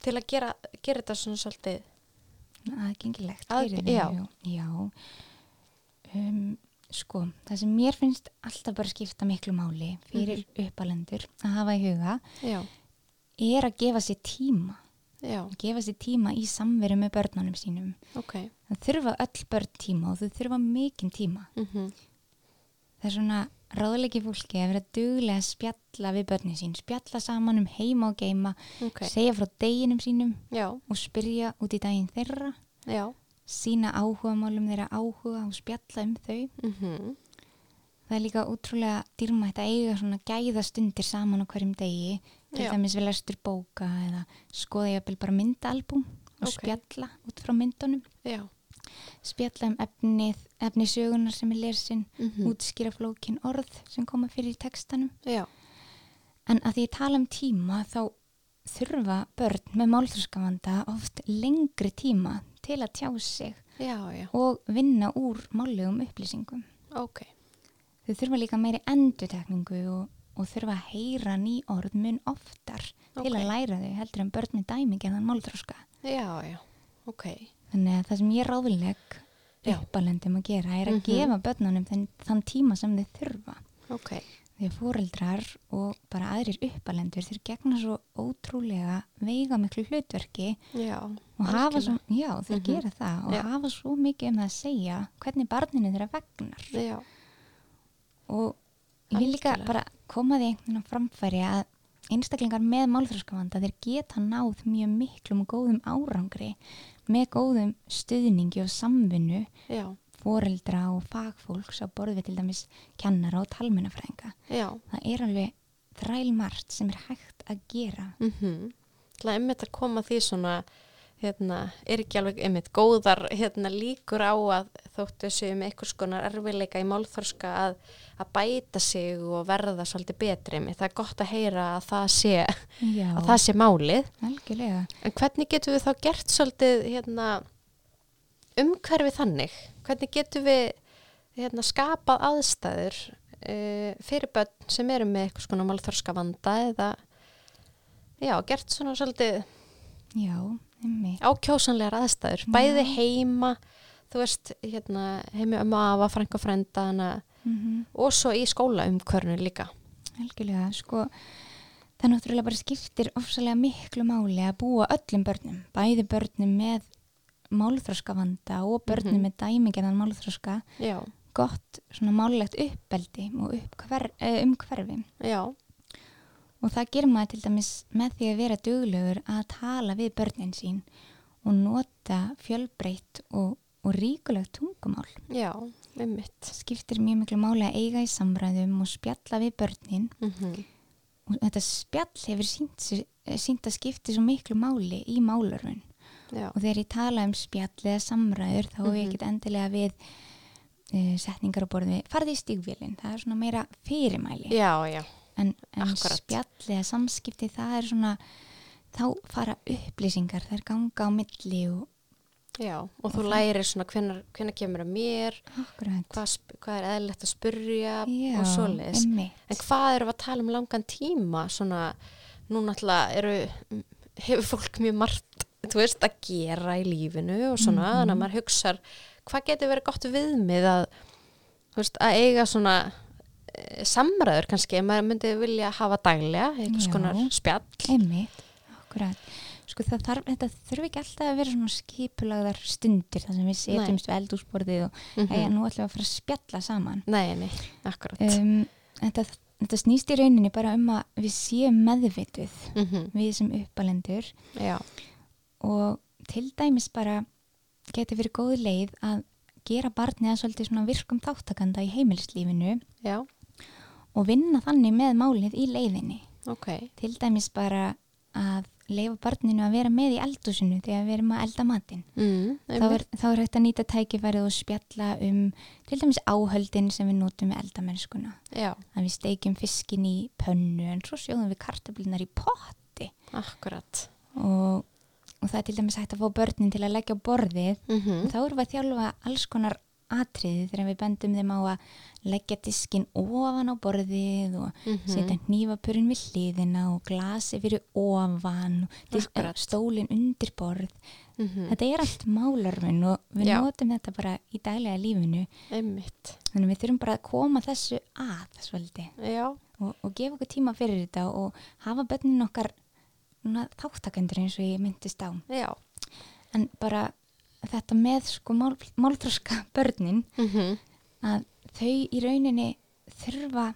til að gera, gera þetta svona svolítið aðgengilegt Að- já. já. Um, sko, það sem mér finnst alltaf bara skipta miklu máli fyrir uppalendur að hafa í huga já, er að gefa sér tíma já, gefa sér tíma í samveru með börnunum sínum. ok. Það þurfa öll börn tíma og þau þurfa mikinn tíma. mm Það er svona ráðleiki fólki að vera duglega að spjalla við börnin sín, spjalla saman um heima og geima, ok, segja frá deginum sínum já, og spyrja út í daginn þeirra, já. sína áhuga málum þeirra áhuga og spjalla um þau. mm Það er líka útrúlega dýrmætt að eiga svona gæða stundir saman á hverjum degi, til Já. dæmis við lestur bóka eða skoða ég bara myndaalbum og Ok. spjalla út frá myndunum. já, spjalla um efnið, efni sögunar sem er lesin, mm útskýra flókin orð sem koma fyrir í textanum. já, En að því ég tala um tíma þá þurfa börn með málþróskavanda oft lengri tíma til að tjá sig og vinna úr málegum upplýsingum. ok Þau þurfa líka meiri endutekningu og, og þurfa að heyra ný orð mun oftar til Ok. að læra þau heldur en börn með dæmigerðan málþróska. já, já, ok Þannig að það sem ég ráðileg Já. uppalendum að gera er að Mhm. gefa börnunum þann, þann tíma sem þau þurfa. ok, Því að fóreldrar og bara aðrir uppalendur þeir gegna svo ótrúlega veiga miklu hlutverki já og hafa svo, já þeir Mhm. gera það og Já. hafa svo mikið um það að segja hvernig barninu þeirra vegnar já, og ég vil líka bara koma því einhvern veginn á framfæri að einstaklingar með málþróskavanda þeir geta náð mjög miklum og góðum árangri með góðum stuðningi og samvinnu já, foreldra og fagfólks á borð við til dæmis kennara og talmennafræðinga. já Það er alveg þrælmart sem er hægt að gera. mm -hmm. Það er einmitt að koma því svona hérna, er ekki alveg einmitt góðar hérna, líkur á að þóttu séu með einhvers konar erfileika í málþorska að, að bæta sig og verða svolítið betri einmitt. það er gott að heyra að það sé, að það sé málið algjörlega. en hvernig getum við þá gert svolítið hérna, umhverfi þannig hvernig getum við hérna, skapað aðstæður uh, fyrir börn sem eru með einhvers konar málþorska vanda eða já, gert svona svolítið Já, emmi. ákjósanlegar aðstæður, Já. bæði heima þú veist, hérna, heimi um afa, frænka frænda hana, mm og svo í skólaumkörnu líka. algjörlega, sko það náttúrulega bara skiptir ofsalega miklu máli að búa öllum börnum bæði börnum með málþroska vanda og börnum Mhm. með dæmigerðan málþroska Já, gott svona málulegt uppbeldi og uh, umhverfi já, og það gerir maður til dæmis með því að vera duglegur að tala við börnin sín og nota fjölbreytt og, og ríkulegt tungumál. Já, einmitt. skiptir mjög miklu máli að eiga í samræðum og spjalla við börnin. Mm og þetta spjall hefur sínt, að skipti svo miklu máli í málurun Já, og þegar ég tala um spjall eða samræður þá er ég Mhm. ekkert endilega við uh, setningar á borðið farði í stígvélinn, það er svona meira fyrirmæli. Já, já, en, en spjall eða samskipti það er svona þá fara upplýsingar, það er ganga á milli og já. Og þú lærir svona hvenar kemur að mér, hvað, hvað er eðlilegt að spurja Já, og svoleiðis. einmitt. En hvað við að tala um langan tíma? Svona, nú náttúrulega eru, hefur fólk mjög margt, þú veist, að gera í lífinu og svona, Mhm. þannig að maður hugsar, hvað getur verið gott viðmið að, veist, að eiga svona samræður kannski, ef maður myndi vilja hafa daglega, einhvers Já. konar spjall. Einmitt, akkurat. Sko það þarf, þetta þurfi ekki alltaf að vera svona skipulagðar stundir þar sem við setjumst við eldúsborðið og Mm mm nú ætlum við að fara að spjalla saman. Nei, nei, akkurat. Um, þetta, þetta snýst í rauninni bara um að við séum meðvituð, Mm við sem uppalendur Já, og til dæmis bara geti verið góð leið að gera barnið að svolítið svona virkum þáttakanda í heimilislífinu já, og vinna þannig með málið í leiðinni. ok, til dæmis bara að leifa barninu að vera með í eldúsinu þegar við erum að elda matinn. mm, Þá er, þá er hægt að nýta tækifærið og spjalla um til dæmis áhöldin sem við notum með eldamennskuna. já, Að við steikjum fiskin í pönnu en svo sjóðum við kartablinar í potti akkurat. og, og það er til dæmis hægt að fá börnin til að leggja borðið. Mm Þá erum við að þjálfa alls konar atriði þegar við bendum þeim á að leggja diskin ofan á borðið og Mhm. setja hnífapurinn við hliðina og glasi fyrir ofan og Akkurat. stólinn undir borð. Mhm. Þetta er allt málarfinn og við Já. notum þetta bara í daglega lífinu. Einmitt, Þannig við þurfum bara að koma þessu að svolítið og, og gefa okkur tíma fyrir þetta og hafa bönnin okkar þáttakendur eins og ég myndist á. já. En bara þetta með sko mál, málþroska börnin Mm að þau í rauninni þurfa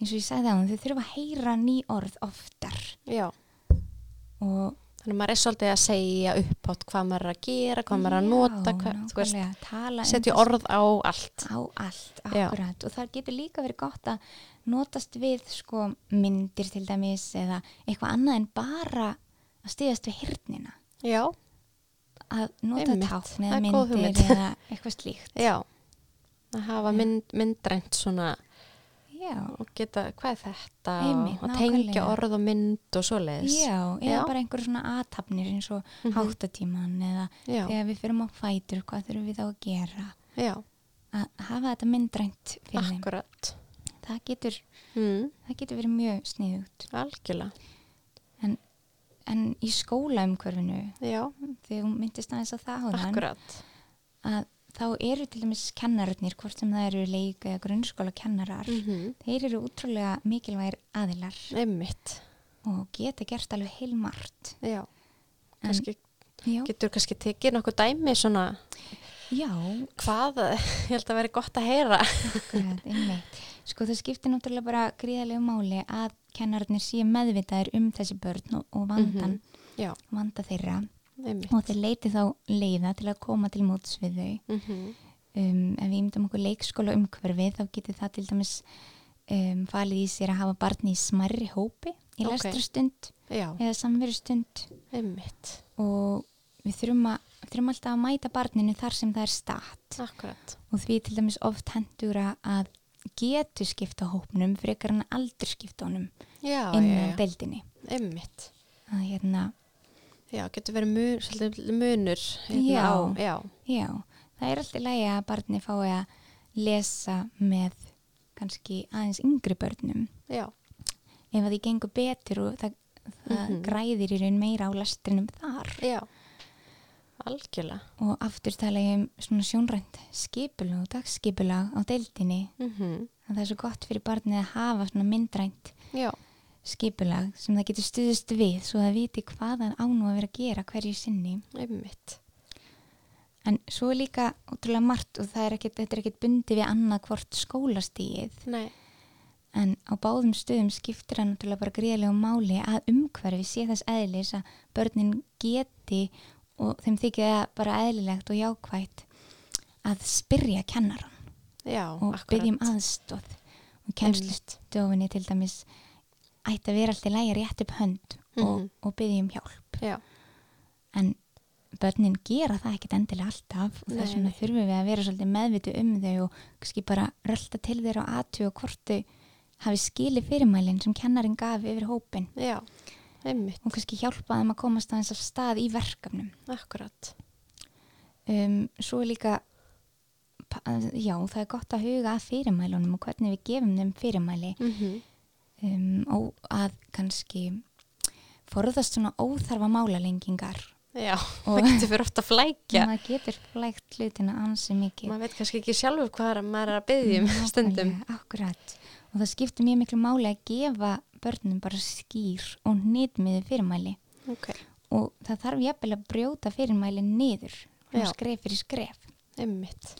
eins og ég sagði á þeim, þau þurfa að heyra ný orð oftar. Já, og þannig að maður er svolítið að segja upp átt hvað maður er að gera, hvað maður er að nota, hvað, setja orð á allt. á allt, Já. akkurat. Og það getur líka verið gott að notast við sko myndir til dæmis eða eitthvað annað en bara að stiðast við hirnina Já, að nota tákn eða myndir eða eitthvað slíkt. Já, að hafa mynd, myndrænt svona já, og geta, hvað er þetta? Einmitt, og að tengja orð og mynd og svoleiðis. já, eða bara einhverju svona aðtapnir eins og Mhm. háttatíman eða Já, þegar við fyrum á fætur, hvað þurfum við þá að gera? Að hafa þetta myndrænt fyrir þeim. Akkurat. það getur, Mm, það getur verið mjög sniðugt. Algjörlega, en, en í skólaumhverfinu já, þegar myndist aðeins á það að þá eru til dæmis kennararnir, hvort sem það eru leik eða grunnskóla kennarar Mm þeir eru útrúlega mikilvægir aðilar. Einmitt, og geta gert alveg heilmart já. En- Kannski, já, getur kannski tekið nokkuð dæmi svona, já. hvað, [laughs] ég held að veri gott að heyra. akkurat, sko það skiptir náttúrulega bara gríðalegu máli að kennararnir séu meðvitaðir um þessi börn og, og vandan Já, vanda þeirra einmitt. og þeir leiti þá leiða til að koma til móts við þau Mm um, ef við ymdum okkur leikskóla umhverfi þá getur það til dæmis um, falið í sér að hafa barni í smarri hópi í Ok. lestrastund Já, eða samverustund og við þurfum, að, þurfum alltaf að mæta barninu þar sem það er statt akkurat. og því til dæmis oft hendur að getu skipta hópnum frekar en aldur skipta honum Já, já, innan já, deildinni einmitt. að hérna, Já, getur verið mun, svolítið munur. hérna Já. já, já, það er alltaf lægi að barni fái að lesa með kannski aðeins yngri börnum já, ef að því gengur betur og það, það Mhm. græðir í raun meira á lestrinum þar já, algjörlega. og aftur tala ég um svona sjónrænt skipulag og dagskipulag á deildinni Mm að það er svo gott fyrir barnið að hafa svona myndrænt Já, skipulag sem það getur stuðist við svo það viti hvað það á nú að vera að gera hverju sinni. Einmitt. en svo er líka ótrúlega margt og er ekkit, þetta er ekkit bundi við annað hvort skólastíið Nei, en á báðum stöðum skiptir það náttúrulega bara greiðlega máli að umhverfi sé þess eðlis að börnin geti og þeim þykir það bara eðlilegt og jákvætt að spyrja kennaran já, og byggjum aðstóð og kennslustofinni til dæmis ætti að vera alltaf lægi rétt upp hönd og, Mhm. og byggjum hjálp. Já, en börnin gera það ekkit endilega alltaf og þess vegna þurfum við að vera svolítið meðvitu um þau og kannski bara rölda til þeirra og aðtjú og hvort þau hafi skili fyrirmælinn sem kennarin gaf yfir hópin já, og kannski hjálpa þeim að komast aðeins af stað í verkefnum. Akkurat. um, svo líka já, það er gott að huga að fyrirmælunum og hvernig við gefum þeim fyrirmæli. Mm um, og að kannski forðast svona óþarfa málalengingar Já, það getur fyrir ofta að flækja. maður getur flægt hlutina ansi mikið Maður veit kannski ekki sjálfur hvað er- maður er að byggja um stundum. Akkurat. Og það skiptir mjög miklu máli að gefa börnum bara skýr og nýtmiði fyrirmæli. Ok, Og það þarf jafnvel að brjóta fyrirmæli niður. Já. Skref fyrir skref. einmitt.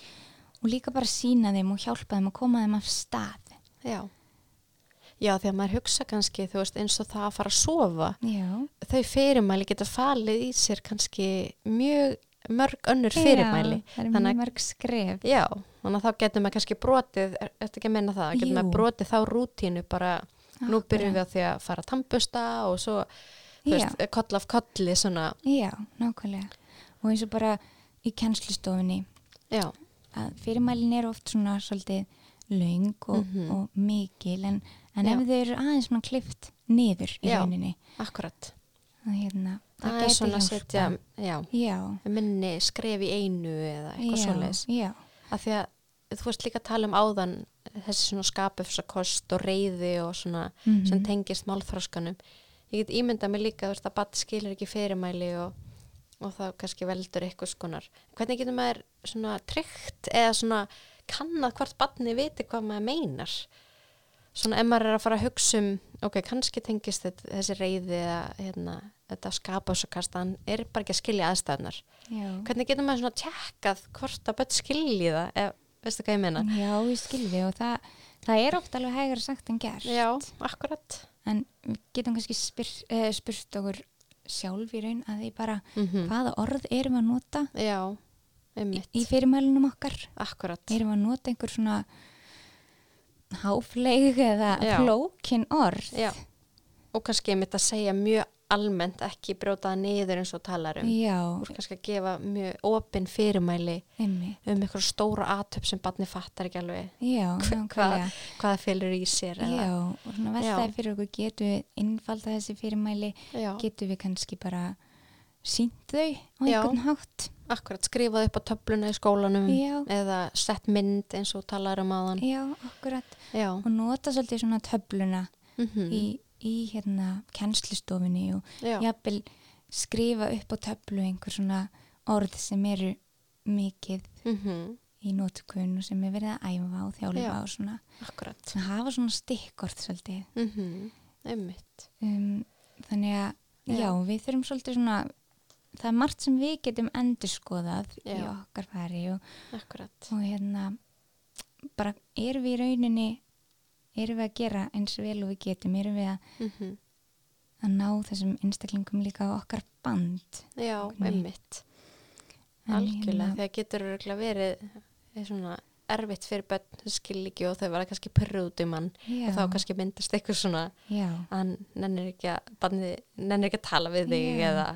Og líka bara sína þeim og hjálpa þeim að koma þeim af stað. Já. Já, því að maður hugsa kannski, veist, eins og það að fara að sofa. Já. Þau fyrirmæli geta falið í sér kannski mjög mörg önnur fyrirmæli. Já, Þannig að- mörg skref. Já, þannig að þá getur maður kannski brotið, þetta ekki að minna það, getur maður brotið þá rútínu bara, nú byrjum við á því að fara að tampusta og svo, veist, koll af kolli svona, Já, nákvæmlega. Og eins og bara í kennslustofunni já, að fyrirmælin er oft svona svolítið laung og, Mhm. og mikil en, en Já. ef þau eru aðeins svona klift niður í Já. rauninni akkurat. að hérna, það, er svona að setja, já, Já, minni skref í einu eða eitthvað svoleiðis. Af því að þú veist líka að tala um áðan þessi svona skapufsakost og reyði og svona Mhm. sem tengist málþróskanum. Ég get ímyndað mig líka veist að badd skilur ekki fyrirmæli og, og það kannski veldur eitthvað skonar. Hvernig getur maður svona tryggt eða svona kannað hvort badni viti hvað maður meinar? Svona ef maður er að fara að hugsa um, ok, kannski tengist þetta, þessi reyði eða hérna, þetta skapufsakast, hann er bara ekki að skilja aðstæðnar. já. Hvernig getur maður svona tjekkað hvort að börn skilji það, ef, veistu hvað ég meina? Já, ég skilði og það, það er oft alveg hægur sagt en gert Já, akkurat. en getum kannski spyr, uh, spurt okkur sjálf í raun að því bara Mm hvaða orð erum við að nota Já, í, í fyrirmælunum okkar akkurat. erum við að nota einhver svona háfleig eða flókin orð. Já, og kannski einmitt að segja mjög almennt, ekki brjóta það niður eins og talar um. Já, Þú ert kannski að gefa mjög opin fyrirmæli einmitt. um einhver stóra aðtöp sem barni fattar ekki alveg. Já, hvað, nákvæmlega. hvað það fylgur í sér. Já, Eða, og svona veltaði fyrir okkur getum við innfalda þessi fyrirmæli? Já, getum við kannski bara sínt þau á einhvern hátt akkurat skrifað upp á töfluna í skólanum Já. eða sett mynd eins og talar um aðan. Já, akkurat Já, og nota svolítið svona töfluna mm í, í hérna kennslustofinni og já, jafnvel skrifa upp á töflu einhver svona orð sem eru mikið mm í nótukun og sem er verið að æfa og þjálfa Já. og svona akkurat. að hafa svona stikkort svolítið Mm Einmitt. um, þannig að. Já. við þurfum svolítið svona það er margt sem við getum endurskoðað í Já. okkar færi og, og hérna bara erum við í rauninni erum við að gera eins vel og við getum erum við að, Mm að ná þessum einstaklingum líka á okkar band Já, einmitt. Algjörlega, hérna- þegar getur verið eh, svona erfitt fyrir börn sem skil ekki og þau verða kannski um já, og þá kannski myndast eitthvað svona já. hann nennir ekki að, barnið, nennir ekki að tala við þig Já. eða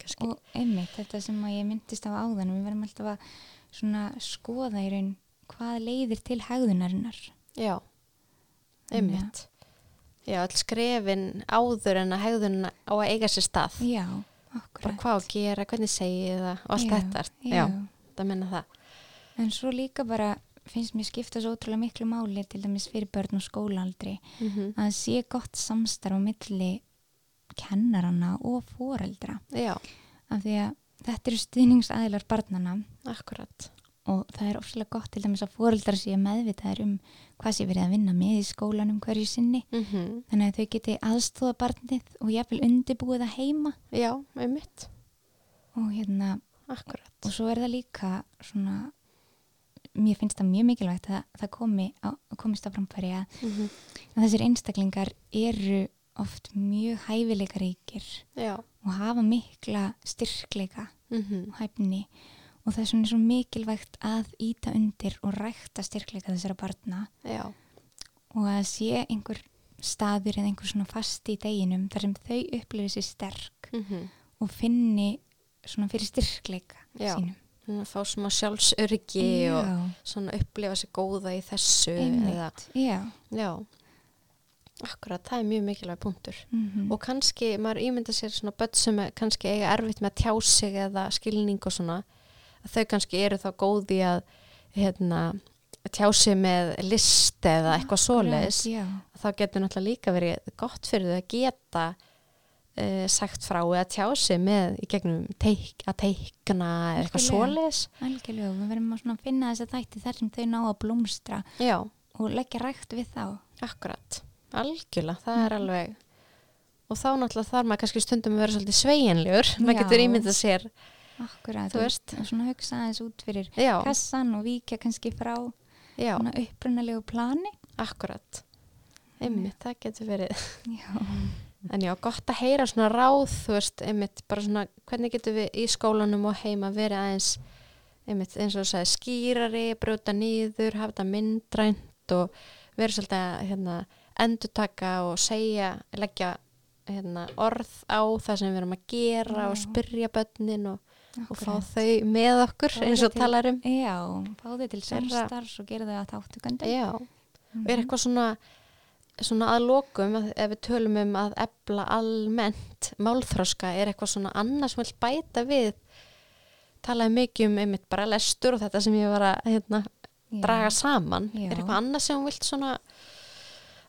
kannski og einmitt þetta sem ég myndist á áðan við verðum alltaf að skoða í raun hvað leiðir til hegðunarinnar Já, einmitt. Já, all skrefin áður en að hegðun á að eiga sér stað. já, Bara akkurat hvað að gera, hvernig segi ég það og allt Já, þetta. já. það menna það. en svo líka bara finnst mér skipta svo ótrúlega miklu máli til dæmis fyrir börn og skólaaldri Mm að það sé gott samstarf á milli kennaranna og foreldra. Já, af því að þetta eru stuðningsaðilar barnana akkurat. og það er ofslega gott til dæmis að fóreldrar séu meðvitaðir um hvað sé verið að vinna með í skólanum hverju sinni. Mm þannig að þau geti aðstóða barnið og jafnvel undirbúið það heima. Já, einmitt, og hérna akkurat. og svo er það líka svona mér finnst það mjög mikilvægt að það komi á, komist á framfæri að, Mm að þessir einstaklingar eru oft mjög hæfileikaríkir Já, og hafa mikla styrkleika mm og hæfni. Og það er svona svo mikilvægt að íta undir og rækta styrkleika þessara barna. Já, og að sé einhver staður eða einhver svona fast í deginum þar sem þau upplifir sér sterk mm og finni svona fyrir styrkleika Já. sínum. Að fá svona sjálfsöryggi og Já, svona upplifa sér góða í þessu eða, já. já, akkurat, það er mjög mikilvæg punktur. Mm Og kannski, maður ímynda sér svona börn sem er kannski eiga erfitt með að tjá sig eða skilning og svona, þau kannski eru þá góði að hérna, tjá sig með list eða eitthvað svoleiðis, Já, þá getur náttúrulega líka verið gott fyrir þau að geta uh, sagt frá eða tjá sig með í gegnum teik, að teikna eða eitthvað svoleiðis. algjörlega. Við verðum að finna þess að þætti þar sem þau ná að blómstra Já, og leggja rækt við þá. akkurat, algjörlega, það er Mhm. alveg og þá náttúrulega þarf maður kannski stundum að vera svolítið sveigjanlegur, maður getur ímyndað sér Akkurat. Þú veist. Og svona hugsa aðeins út fyrir já, kassan og víkja kannski frá upprunalegu plani. akkurat einmitt, það getur verið Já. En já, gott að heyra svona ráð þú veist, einmitt, bara svona hvernig getur við í skólanum og heima verið aðeins einmitt, eins og þú sagði skýrari, brjóta nýður hafa þetta myndrænt og verið svolítið að hérna, endurtaka og segja, leggja hérna, orð á það sem við erum að gera og Já. spyrja börnin og, og fá þau með okkur Fá eins og til- talar um Já, fá þau til samstarfs og gera þau að þáttukandi. já, og er eitthvað svona svona að lokum ef við tölum um að ebla almennt málþroska er eitthvað svona annars sem vil bæta við? Talaði mikið um einmitt bara lestur og þetta sem ég var að hérna, draga saman. Já. er eitthvað annars sem vilt svona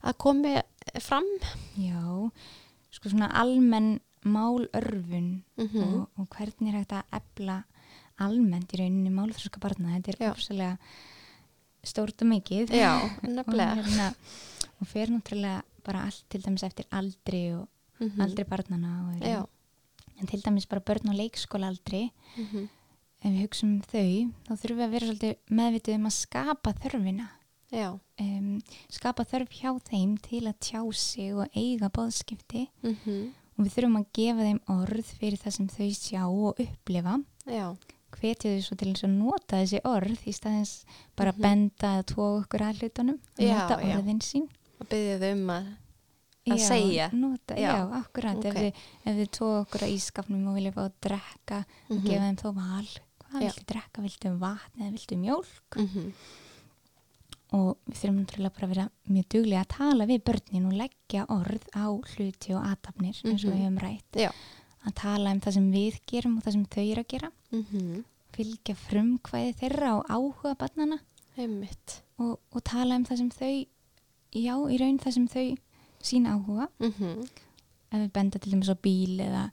að komi fram? Já, sko svona almenn málörfun mm og, og hvernig er að ebla almennt í rauninni málþróska barna. Þetta er ósælega stórt og mikið. já, [laughs] nefnilega og fer náttúrulega bara allt til dæmis eftir aldri og Mhm. aldri barnana en til dæmis bara börn og leikskóla aldri mhm, ef við hugsaum um þau þá þurfum við að vera meðvitið um að skapa þörfina. Um, skapa þörf hjá þeim til að tjá sig og eiga bóðskipti mhm, og við þurfum að gefa þeim orð fyrir það sem þau sjá og upplifa. Já, hvetja þau svo til að nota þessi orð í staðins bara Mhm. að benda að tóa okkur að hlutunum og nota orðin sín og byggja þau um að Að segja. nota, Já. já, akkurat Ok. ef, við, ef við tóa okkur að ískapnum og vilja fá að drekka og Mhm. gefa þeim þó val hvað Já. viltu drekka, viltu vatn eða viltu mjólk mhm, og við þurfum náttúrulega bara að vera mjög duglega að tala við börnin og leggja orð á hluti og aðtapnir eins og Mhm. við höfum rætt já að tala um það sem við gerum og það sem þau eru að gera mhm, fylgja frumkvæði þeirra og áhuga barnana og, og tala um það sem þau já, í raun það sem þau sína áhuga. Mhm, ef við benda til dæmis á bíl eða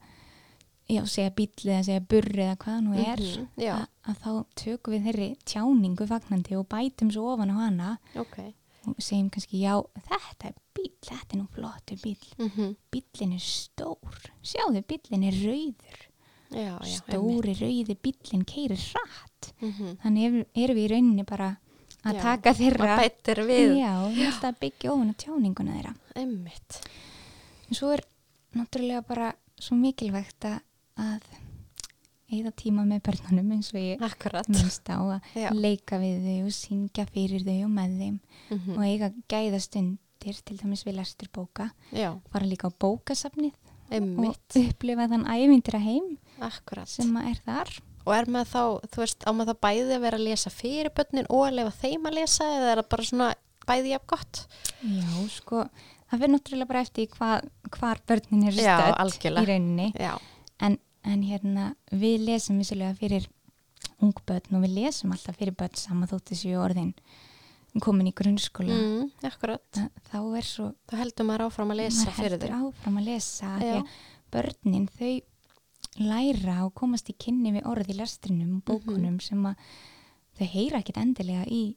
já, segja bíl eða segja burri eða hvað nú er Mhm, já. að, þá tökum við þeirri tjáningu fagnandi og bætum svo ofan á hana ok. og segjum kannski já, þetta er bíl, þetta er nú flottur bíl mhm, bílinn er stór. Sjáðu, bílinn er rauður. Já, já, stóri rauði bílinn keirir hratt. Mhm. þannig erum, erum við í rauninni bara að taka þeirra. Já, að byggja ofan á tjáninguna þeirra. Einmitt. En svo er náttúrulega bara svo mikilvægt að, að eða tíma með börnunum eins og ég akkurat. minnst á að Já. leika við þau og syngja fyrir þau og með þeim. Mhm. og eiga gæða stundir til dæmis við lestur bóka já, fara líka á bókasafnið einmitt. og upplifa þann ævindra heim akkurat. sem að er þar og er maður þá, þú veist, á maður þá bæði að vera að lesa fyrir börnin og að lefa þeim að lesa eða er það bara svona bæði jafn gott? Já, sko, það fyrir náttúrulega bara eftir hvað, hvar börnin stödd algjörlega. í rauninni en, en hérna, við lesum vissulega fyrir ungbörn og við lesum alltaf fyrir börn sama þótt þessu orðin komin í grunnskóla. Mm, Þa- þá er svo þá heldur maður áfram að lesa maður heldur áfram að lesa börnin þau læra og komast í kynni við orð í lestrinum og bókunum sem að þau heyra ekkit endilega í,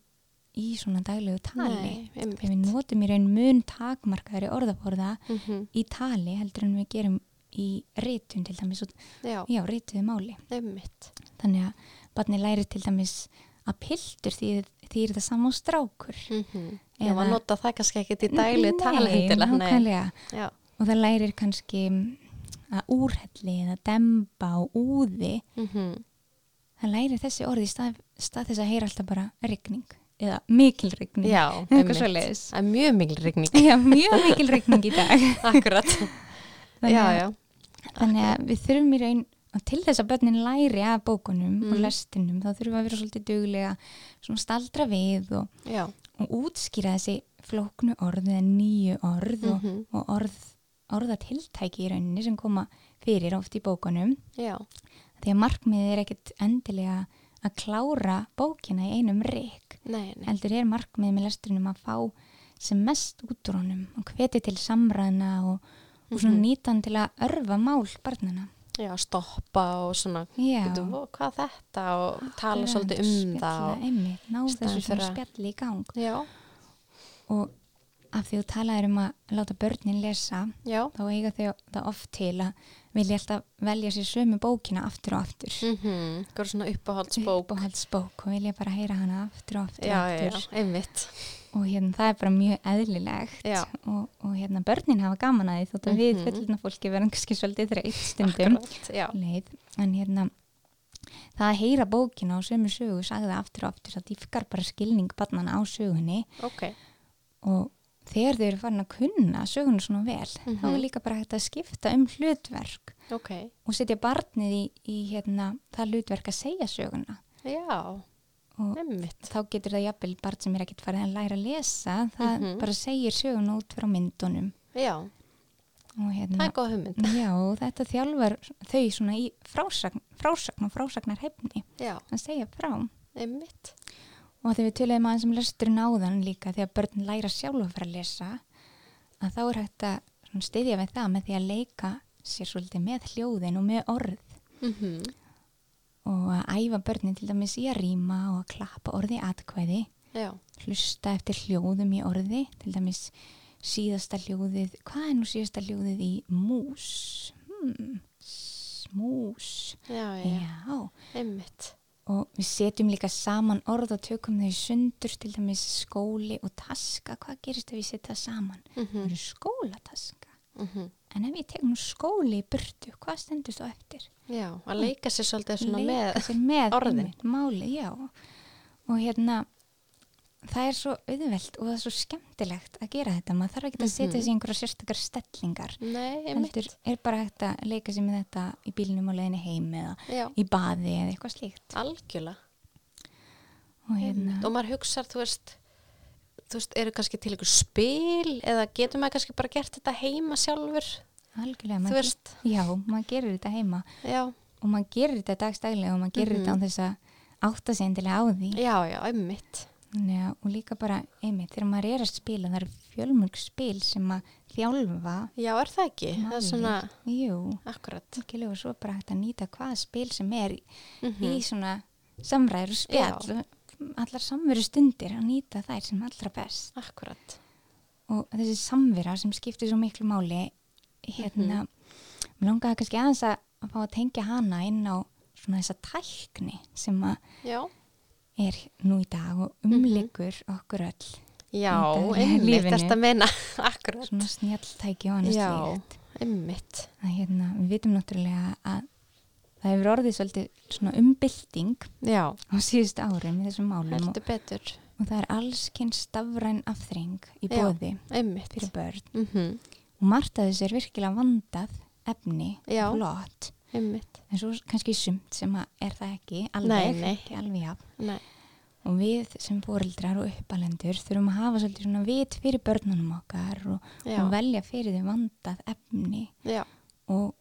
í svona daglegu tali. Nei, við notum í raun mun takmarkaðri orðaborða Mhm. í tali heldur en við gerum í ritun til dæmis og, Já, já, rituðu máli. Einmitt. þannig að barni læri til dæmis að piltur því, því er það sama á strákur. Mm Já, Eða- maður nota það kannski ekkit í dagli tala já, og það lærir kannski mm, að úrhelli eða demba og úði mhm, það lærir þessi orði í stað, stað þess að heyra alltaf bara rigning eða mikil rigning já, mjög mikil rigning. já, mjög mikil rigning í dag [laughs] Akkurat. þannig, Já, að- já. þannig að við þurfum í raun og til þess að börnin læri af bókunum og Mm. lestinum þá þurfum við að vera svolítið duglega svona staldra við og, og útskýra þessi flóknu orð eða nýju orð og, Mhm. og orð, orðatiltæki í rauninni sem koma fyrir oft í bókunum. Já, því að markmiðið er ekkit endilega að klára bókina í einum nei. heldur er markmiðið með lestrinum að fá sem mest út úr honum og hveti til samræðna og, og svona Mhm. nýta hann til að örfa mál barnana Já, stoppa og svona, "Ó, hvað þetta? og tala Akkurat, svolítið um það. spjalla, Og, einmitt, ná þessu svona spjalli í gang. Já, og af því þú talaðir um að láta börnin lesa já, þá eiga þau það oft til að vilja alltaf velja sér sömu bókina aftur og aftur. Mhm, hvað er svona uppáhaldsbók. uppáhaldsbók og vilja bara heyra hana aftur og aftur, Já, aftur. já, og hérna það er bara mjög eðlilegt og, og hérna börnin hafa gaman að því þótt að Mhm. við fullina fólki verðum kannski svolítið þreytt stundum. Akkurat, en hérna það að heyra bókina og sömu sögu sagði það aftur og aftur það dýfkar bara skilning barnana á sögunni. Ok, og þegar þau eru farin að kunna söguna svona vel þá Mhm. er líka bara hægt að skipta um hlutverk ok, og setja barnið í, í hérna, það hlutverk að segja söguna já, og einmitt. þá getur það jafnvel barn sem er ekkert farið að læra að lesa það Mhm. bara segir söguna út frá myndunum Já, hérna það er góð hugmynd. [laughs] já, þetta þjálfar þau svona í frásagn, frásagn og frásagnar hefni Já, að segja frá einmitt. Og þegar við töluðum aðeins um lesturinn áðan líka þegar börn læra sjálf að fara að lesa að þá er hægt að styðja við það með því að leika sér svolítið með hljóðin og með orð. Mm og að æfa börnin til dæmis í að rýma og að klappa orði atkvæði. Já, hlusta eftir hljóðum í orði til dæmis síðasta hljóðið hvað er nú síðasta hljóðið í mús? Hmm, mús. Já, já, já. Einmitt. Og við setjum líka saman orð og tökum þau sundur til dæmis skóli og taska. Hvað gerist ef við setja saman? Mm það eru skólataska -hmm. en ef tek nú skóli í burtu hvað stendur þú eftir? Já, að leika sér svolítið svona Leika með, sér með orðin. einmitt, máli, já. Og hérna það er svo auðvelt og það er svo skemmtilegt að gera þetta, maður þarf ekki að setja Mhm. þessi einhverja sérstakar stellingar nei, einmitt. heldur er bara hægt að leika sér með þetta í bílnum og leiðinni heim eða Já, í baði eða eitthvað slíkt algjörlega. og hérna. Og maður hugsar, þú veist, þú veist, eru kannski til ykkur spil eða getur maður kannski bara gert þetta heima sjálfur? algjörlega maður, veist, já, maður gerir þetta heima já, og maður gerir þetta dagstæglega og maður gerir Mhm. þetta á þess að átta sig endilega á því já, já, einmitt. Já, og líka bara, einmitt, þegar maður er að spila, það eru fjölmörg spil sem að þjálfa Já, er það ekki? Það er svona, Jú, akkurat. algjörlega og svo bara hægt að nýta hvaða spil sem er Mm í svona samræður og allar samveru stundir að nýta þær sem allra best. Akkurat. og þessi samvera sem skiptir svo miklu máli hérna, mér langaði kannski aðeins að, að fá að tengja hana inn á svona þessa tækni sem að Já, er nú í dag og umlikur okkur öll já, einmitt, þetta meina, [laughs] akkurat. svona snjalltæki og annars Já, slíkt einmitt. að hérna, við vitum náttúrulega að það hefur orðið svolítið svona umbylting Já, á síðustu árum í þessum málum og, heldur betur. og það er allskinn stafræn afþring í Já. bóði Einmitt. fyrir börn Mm og margt að þessu er virkilega vandað efni, Já. flott Einmitt. en svo kannski sumt sem er það ekki alveg, Nei, nei. ekki alveg jafn. Nei, og við sem fóreldrar og uppalendur þurfum að hafa svolítið svona vit fyrir börnunum okkar og, og velja fyrir þau vandað efni. Og,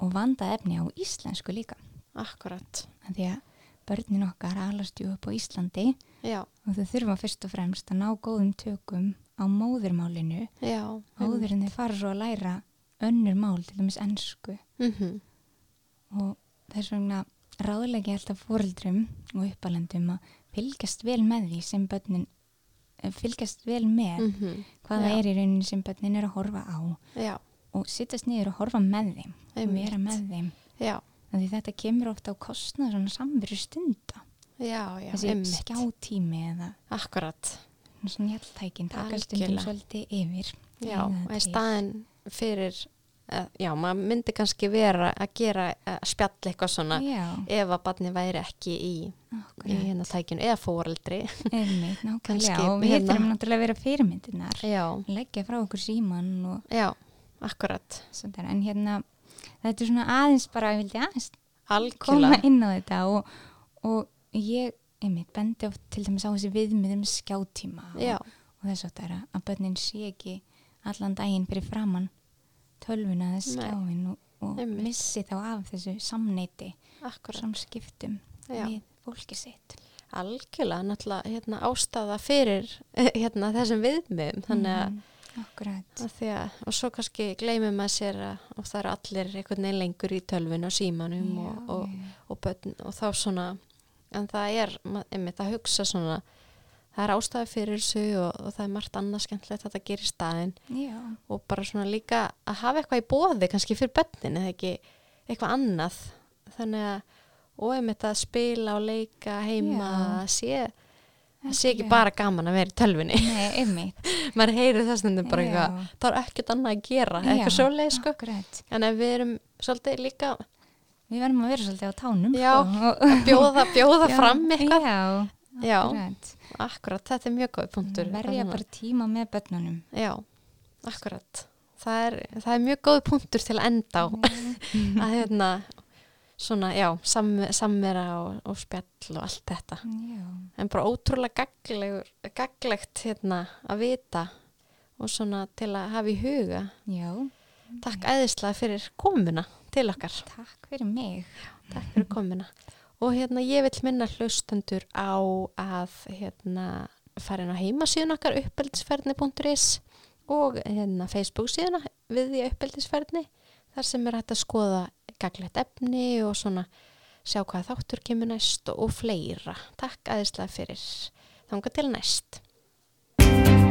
og vandað efni á íslensku líka. Akkurat. Því að börnin okkar alast ju upp á Íslandi Já, og þau þurfa fyrst og fremst að ná góðum tökum á móðurmálinu. Já. áður en þau fara svo að læra önnur mál, til dæmis ennsku Mm og þess vegna ráðlegi alltaf fóreldrum og uppalendum að fylgjast vel með því sem börnin eh, fylgjast vel með mm hvað það Já. er í rauninni sem börnin er að horfa á já, og sittast niður og horfa með þeim Einmitt. vera með þeim því þetta kemur ofta á kostnað svona samveru stunda já, já, þessi einmitt. skjátími eða Akkurat, svona hjálptækin taka stundum Algjörlega. svolítið yfir já, Eyða í staðin fyrir, já, maður myndi kannski vera að gera, að spjalla eitthvað svona já, ef að barni væri ekki í, í hérna tækinu eða fóreldri. einmitt, [laughs] nákvæmlega. Og við hérna- þurfum náttúrulega að vera fyrirmyndinar leggja frá okkur síman og já, akkurat, svona en hérna þetta er svona aðeins bara, ég vildi aðeins koma algjörlega. inn á þetta og, og ég, einmitt, bendi oft til dæmis á þessi viðmiðum skjátíma Já, og, og þess að það að börnin sé ekki allan daginn fyrir framann tölvuna eða skjáin og, og missi þá af þessu samneiti samskiptum við fólki sitt. Algjörlega, náttúrulega hérna, ástæða fyrir eh, hérna, þessum viðmiðum þannig að, akkurat. Að að og svo kannski gleymum maður sér að og það eru allir einhvern veginn lengur í tölvun og símanum Já, og, og, og, börn, og þá svona en það er, einmitt að hugsa svona það er ástæða fyrir þessu og, og það er margt annað skemmtilegt að þetta gerir staðinn. Já, og bara svona líka að hafa eitthvað í bóði kannski fyrir börnin eða ekki eitthvað annað. Þannig að og einmitt að spila og leika heima Já. að sé sé ekki bara gaman að vera í einmitt. [laughs] Maður heyrir Já. eitthvað það er ekkert annað að gera, eitthvað svoleið sko. akkurat. En við erum svolítið líka við verðum að vera svolítið á tánum Já, sko, að bjóða, bjóða [laughs] fram eitthvað. já, Já. akkurat. Akkurat, þetta er mjög góð punktur. Verja bara tíma með börnunum. Já, akkurat. Það er, það er mjög góð punktur til að enda á. [laughs] Að hérna svona, já, sam, samvera og, og spjall og allt þetta. Já, en bara ótrúlega gaglegt hérna að vita og svona til að hafa í huga. Já, takk æðislega fyrir komuna til okkar. Takk fyrir mig. Takk fyrir komuna og hérna ég vil minna hlustendur á að hérna fara inn á heimasíðun okkar uppeldisferðni.is og hérna Facebook síðuna við því uppeldisferðni þar sem er hægt að skoða gaglegt efni og svona sjá hvað þáttur kemur næst og, fleira. Takk aðeinslega fyrir. Þanga til næst.